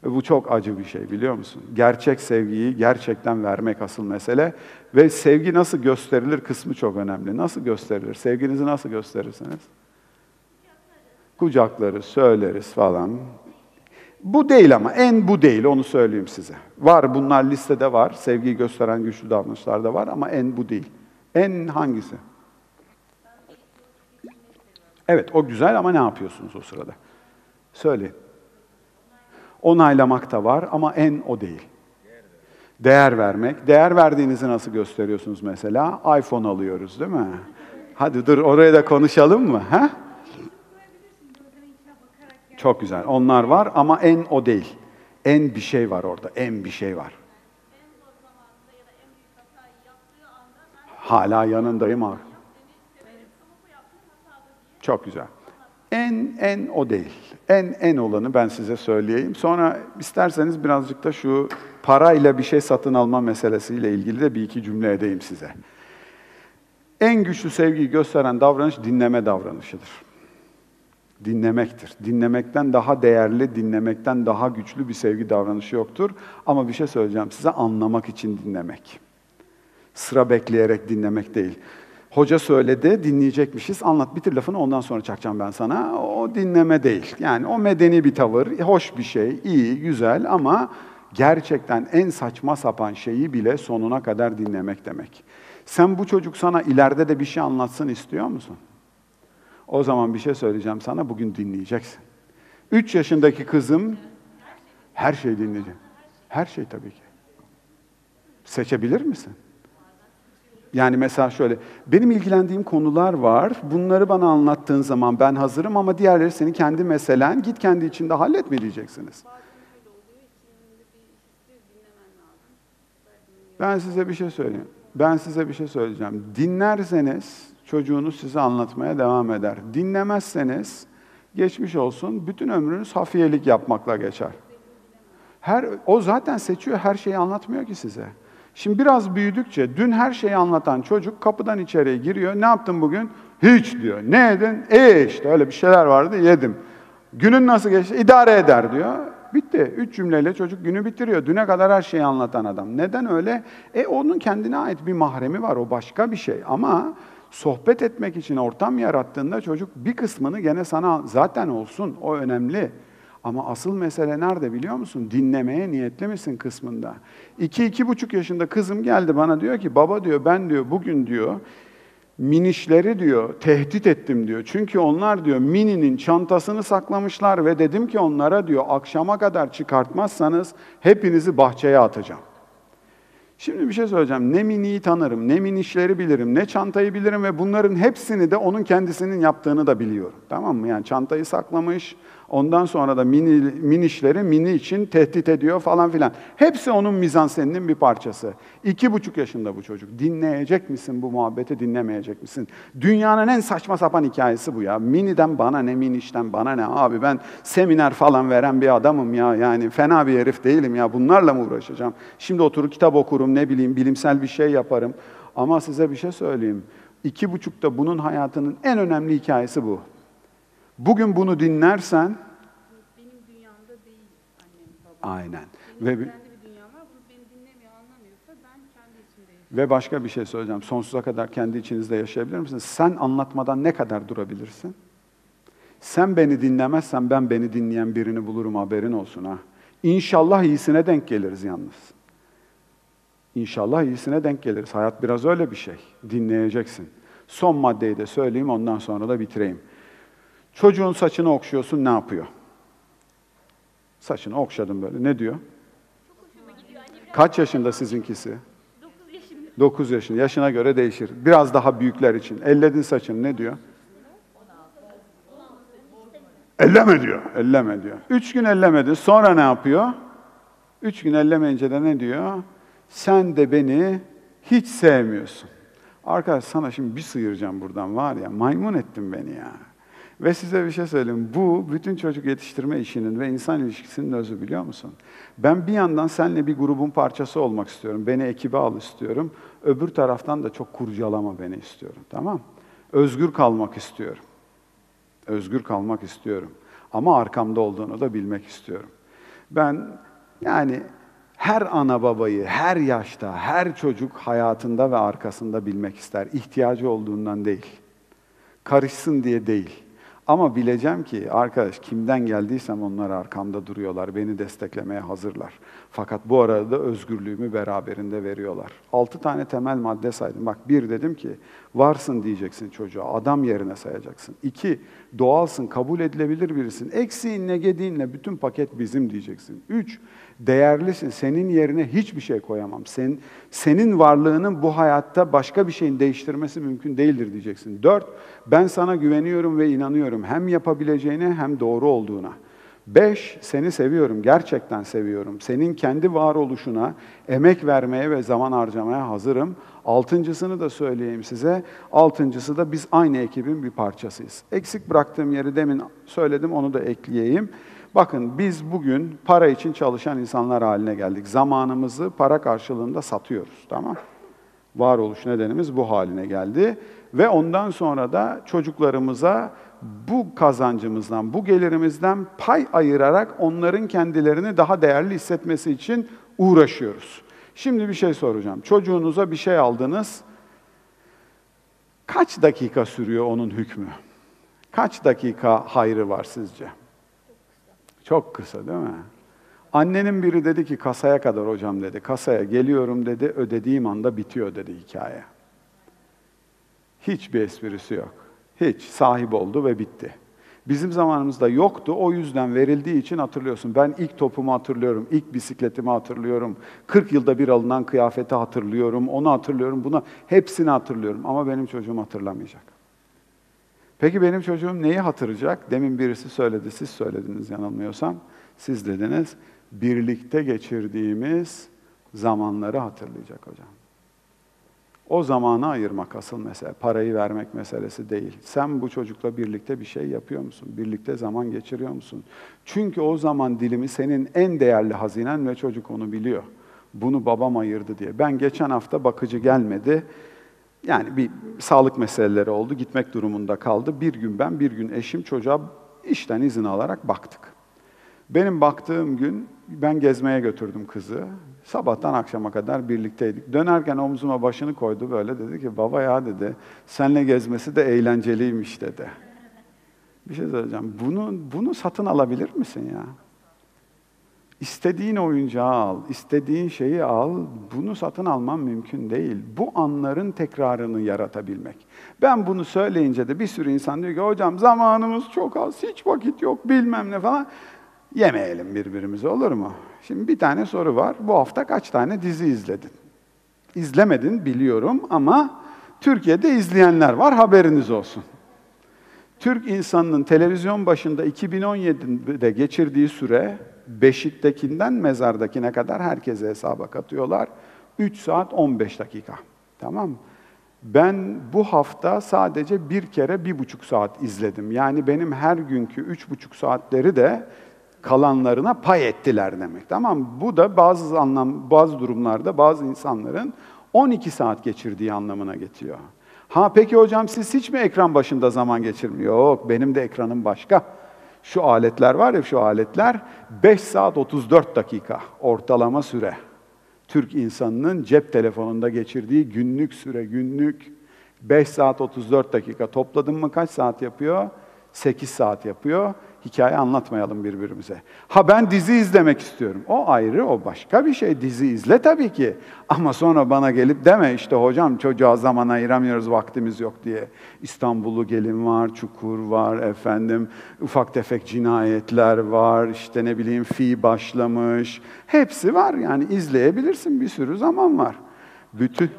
Ve bu çok acı bir şey biliyor musun? Gerçek sevgiyi gerçekten vermek asıl mesele. Ve sevgi nasıl gösterilir kısmı çok önemli. Nasıl gösterilir? Sevginizi nasıl gösterirsiniz? Kucakları söyleriz falan. Bu değil ama en bu değil onu söyleyeyim size. Var bunlar listede var. Sevgiyi gösteren güçlü davranışlar da var ama en bu değil. En hangisi? Evet o güzel ama ne yapıyorsunuz o sırada? Söyleyin. Onaylamak da var ama en o değil. Değer vermek. Değer verdiğinizi nasıl gösteriyorsunuz mesela? iPhone alıyoruz değil mi? Hadi dur oraya da konuşalım mı? Ha? Çok güzel. Onlar var ama en o değil. En bir şey var orada. En bir şey var. Hala yanındayım abi. Çok güzel. En en o değil. En en olanı ben size söyleyeyim. Sonra isterseniz birazcık da şu parayla bir şey satın alma meselesiyle ilgili de bir iki cümle edeyim size. En güçlü sevgiyi gösteren davranış dinleme davranışıdır. Dinlemektir. Dinlemekten daha değerli, dinlemekten daha güçlü bir sevgi davranışı yoktur. Ama bir şey söyleyeceğim size anlamak için dinlemek. Sıra bekleyerek dinlemek değil. Hoca söyledi, dinleyecekmişiz. Anlat, bitir lafını ondan sonra çakacağım ben sana. O dinleme değil. Yani o medeni bir tavır, hoş bir şey, iyi, güzel ama gerçekten en saçma sapan şeyi bile sonuna kadar dinlemek demek. Sen bu çocuk sana ileride de bir şey anlatsın istiyor musun? O zaman bir şey söyleyeceğim sana, bugün dinleyeceksin. Üç yaşındaki kızım her şeyi dinleyecek. Her şey tabii ki. Seçebilir misin? Yani mesela şöyle, benim ilgilendiğim konular var. Bunları bana anlattığın zaman ben hazırım ama diğerleri senin kendi meselen. Git kendi içinde hallet mi diyeceksiniz? Ben size bir şey söyleyeyim. Ben size bir şey söyleyeceğim. Dinlerseniz çocuğunuz size anlatmaya devam eder. Dinlemezseniz geçmiş olsun bütün ömrünüz hafiyelik yapmakla geçer. Her o zaten seçiyor her şeyi anlatmıyor ki size. Şimdi biraz büyüdükçe dün her şeyi anlatan çocuk kapıdan içeriye giriyor. Ne yaptın bugün? Hiç diyor. Ne yedin? E işte öyle bir şeyler vardı yedim. Günün nasıl geçti? İdare eder diyor. Bitti. Üç cümleyle çocuk günü bitiriyor. Düne kadar her şeyi anlatan adam. Neden öyle? E onun kendine ait bir mahremi var. O başka bir şey. Ama sohbet etmek için ortam yarattığında çocuk bir kısmını gene sana zaten olsun. O önemli. Ama asıl mesele nerede biliyor musun? Dinlemeye niyetli misin kısmında. İki, iki buçuk yaşında kızım geldi bana diyor ki baba diyor ben diyor bugün diyor minişleri diyor tehdit ettim diyor. Çünkü onlar diyor mininin çantasını saklamışlar ve dedim ki onlara diyor akşama kadar çıkartmazsanız hepinizi bahçeye atacağım. Şimdi bir şey söyleyeceğim. Ne miniyi tanırım, ne minişleri bilirim, ne çantayı bilirim ve bunların hepsini de onun kendisinin yaptığını da biliyorum. Tamam mı? Yani çantayı saklamış, Ondan sonra da mini, minişleri mini için tehdit ediyor falan filan. Hepsi onun mizanseninin bir parçası. İki buçuk yaşında bu çocuk. Dinleyecek misin bu muhabbeti, dinlemeyecek misin? Dünyanın en saçma sapan hikayesi bu ya. Miniden bana ne, minişten bana ne? Abi ben seminer falan veren bir adamım ya. Yani fena bir herif değilim ya. Bunlarla mı uğraşacağım? Şimdi oturup kitap okurum, ne bileyim, bilimsel bir şey yaparım. Ama size bir şey söyleyeyim. İki buçukta bunun hayatının en önemli hikayesi bu. Bugün bunu dinlersen, Benim dünyamda değil annem babam. aynen. Benim Ve, kendi bir dünyam var. Bunu beni dinlemiyor, anlamıyorsa ben kendi içimdeyim. ve başka bir şey söyleyeceğim. Sonsuza kadar kendi içinizde yaşayabilir misiniz? Sen anlatmadan ne kadar durabilirsin? Sen beni dinlemezsen ben beni dinleyen birini bulurum haberin olsun ha. İnşallah iyisine denk geliriz yalnız. İnşallah iyisine denk geliriz. Hayat biraz öyle bir şey. Dinleyeceksin. Son maddeyi de söyleyeyim ondan sonra da bitireyim. Çocuğun saçını okşuyorsun ne yapıyor? Saçını okşadım böyle. Ne diyor? Kaç yaşında sizinkisi? 9 yaşında. 9 yaşında. Yaşına göre değişir. Biraz daha büyükler için. Elledin saçını ne diyor? Elleme diyor. Elleme diyor. Üç gün ellemedin. Sonra ne yapıyor? Üç gün ellemeyince de ne diyor? Sen de beni hiç sevmiyorsun. Arkadaş sana şimdi bir sıyıracağım buradan var ya. Maymun ettin beni ya. Ve size bir şey söyleyeyim. Bu bütün çocuk yetiştirme işinin ve insan ilişkisinin özü biliyor musun? Ben bir yandan seninle bir grubun parçası olmak istiyorum. Beni ekibe al istiyorum. Öbür taraftan da çok kurcalama beni istiyorum. Tamam? Özgür kalmak istiyorum. Özgür kalmak istiyorum. Ama arkamda olduğunu da bilmek istiyorum. Ben yani her ana babayı, her yaşta, her çocuk hayatında ve arkasında bilmek ister. İhtiyacı olduğundan değil. Karışsın diye değil. Ama bileceğim ki arkadaş kimden geldiysem onlar arkamda duruyorlar, beni desteklemeye hazırlar. Fakat bu arada da özgürlüğümü beraberinde veriyorlar. Altı tane temel madde saydım. Bak bir dedim ki varsın diyeceksin çocuğa, adam yerine sayacaksın. İki, doğalsın, kabul edilebilir birisin. Eksiğinle, gediğinle bütün paket bizim diyeceksin. Üç, değerlisin, senin yerine hiçbir şey koyamam. Sen, senin varlığının bu hayatta başka bir şeyin değiştirmesi mümkün değildir diyeceksin. Dört, ben sana güveniyorum ve inanıyorum hem yapabileceğine hem doğru olduğuna. Beş, seni seviyorum, gerçekten seviyorum. Senin kendi varoluşuna emek vermeye ve zaman harcamaya hazırım. Altıncısını da söyleyeyim size. Altıncısı da biz aynı ekibin bir parçasıyız. Eksik bıraktığım yeri demin söyledim, onu da ekleyeyim. Bakın biz bugün para için çalışan insanlar haline geldik. Zamanımızı para karşılığında satıyoruz, tamam Varoluş nedenimiz bu haline geldi. Ve ondan sonra da çocuklarımıza bu kazancımızdan, bu gelirimizden pay ayırarak onların kendilerini daha değerli hissetmesi için uğraşıyoruz. Şimdi bir şey soracağım. Çocuğunuza bir şey aldınız. Kaç dakika sürüyor onun hükmü? Kaç dakika hayrı var sizce? Çok kısa değil mi? Annenin biri dedi ki kasaya kadar hocam dedi. Kasaya geliyorum dedi. Ödediğim anda bitiyor dedi hikaye. Hiçbir esprisi yok. Hiç. Sahip oldu ve bitti. Bizim zamanımızda yoktu. O yüzden verildiği için hatırlıyorsun. Ben ilk topumu hatırlıyorum. ilk bisikletimi hatırlıyorum. 40 yılda bir alınan kıyafeti hatırlıyorum. Onu hatırlıyorum. Buna hepsini hatırlıyorum. Ama benim çocuğum hatırlamayacak. Peki benim çocuğum neyi hatırlayacak? Demin birisi söyledi, siz söylediniz yanılmıyorsam. Siz dediniz, birlikte geçirdiğimiz zamanları hatırlayacak hocam. O zamanı ayırmak asıl mesele, parayı vermek meselesi değil. Sen bu çocukla birlikte bir şey yapıyor musun? Birlikte zaman geçiriyor musun? Çünkü o zaman dilimi senin en değerli hazinen ve çocuk onu biliyor. Bunu babam ayırdı diye. Ben geçen hafta bakıcı gelmedi. Yani bir sağlık meseleleri oldu, gitmek durumunda kaldı. Bir gün ben, bir gün eşim çocuğa işten izin alarak baktık. Benim baktığım gün ben gezmeye götürdüm kızı. Sabahtan akşama kadar birlikteydik. Dönerken omzuma başını koydu böyle dedi ki baba ya dedi senle gezmesi de eğlenceliymiş dedi. Bir şey söyleyeceğim. Bunu, bunu satın alabilir misin ya? İstediğin oyuncağı al, istediğin şeyi al. Bunu satın alman mümkün değil. Bu anların tekrarını yaratabilmek. Ben bunu söyleyince de bir sürü insan diyor ki hocam zamanımız çok az, hiç vakit yok bilmem ne falan. Yemeyelim birbirimizi olur mu? Şimdi bir tane soru var. Bu hafta kaç tane dizi izledin? İzlemedin biliyorum ama Türkiye'de izleyenler var haberiniz olsun. Türk insanının televizyon başında 2017'de geçirdiği süre beşiktekinden mezardakine kadar herkese hesaba katıyorlar. 3 saat 15 dakika. Tamam? Ben bu hafta sadece bir kere bir buçuk saat izledim. Yani benim her günkü üç buçuk saatleri de kalanlarına pay ettiler demek. Tamam? Bu da bazı anlam bazı durumlarda bazı insanların 12 saat geçirdiği anlamına getiriyor. Ha peki hocam siz hiç mi ekran başında zaman geçirmiyor? Yok benim de ekranım başka. Şu aletler var ya şu aletler 5 saat 34 dakika ortalama süre. Türk insanının cep telefonunda geçirdiği günlük süre, günlük 5 saat 34 dakika. Topladın mı kaç saat yapıyor? 8 saat yapıyor. Hikaye anlatmayalım birbirimize. Ha ben dizi izlemek istiyorum. O ayrı, o başka bir şey. Dizi izle tabii ki. Ama sonra bana gelip deme işte hocam çocuğa zaman ayıramıyoruz, vaktimiz yok diye. İstanbul'u gelin var, Çukur var, efendim ufak tefek cinayetler var, işte ne bileyim fi başlamış. Hepsi var yani izleyebilirsin bir sürü zaman var. Bütün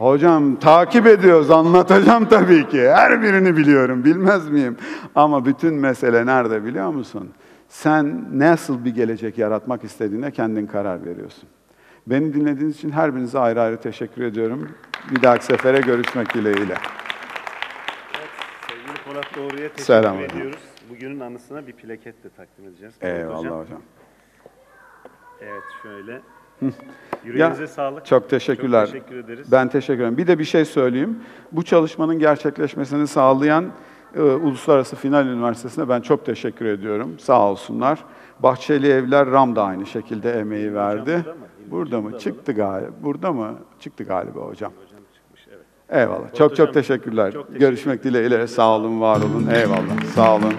Hocam takip ediyoruz, anlatacağım tabii ki. Her birini biliyorum, bilmez miyim? Ama bütün mesele nerede biliyor musun? Sen nasıl bir gelecek yaratmak istediğine kendin karar veriyorsun. Beni dinlediğiniz için her birinize ayrı ayrı teşekkür ediyorum. Bir dahaki sefere görüşmek dileğiyle. Sevgili Polat Doğru'ya teşekkür Selam hocam. ediyoruz. Bugünün anısına bir plaket de takdim edeceğiz. Polat Eyvallah hocam. hocam. Evet şöyle. [laughs] Yüreğinize sağlık. Çok teşekkürler. Çok teşekkür ederiz. Ben teşekkür ederim. Bir de bir şey söyleyeyim. Bu çalışmanın gerçekleşmesini sağlayan e, Uluslararası Final Üniversitesi'ne ben çok teşekkür ediyorum. Sağ olsunlar. Bahçeli Evler RAM da aynı şekilde emeği verdi. burada mı? Burada Çıktı galiba. Burada mı? Çıktı galiba hocam. Hocam çıkmış evet. Eyvallah. Çok çok teşekkürler. çok teşekkür Görüşmek dileğiyle. Sağ olun, var olun. Eyvallah. Sağ olun.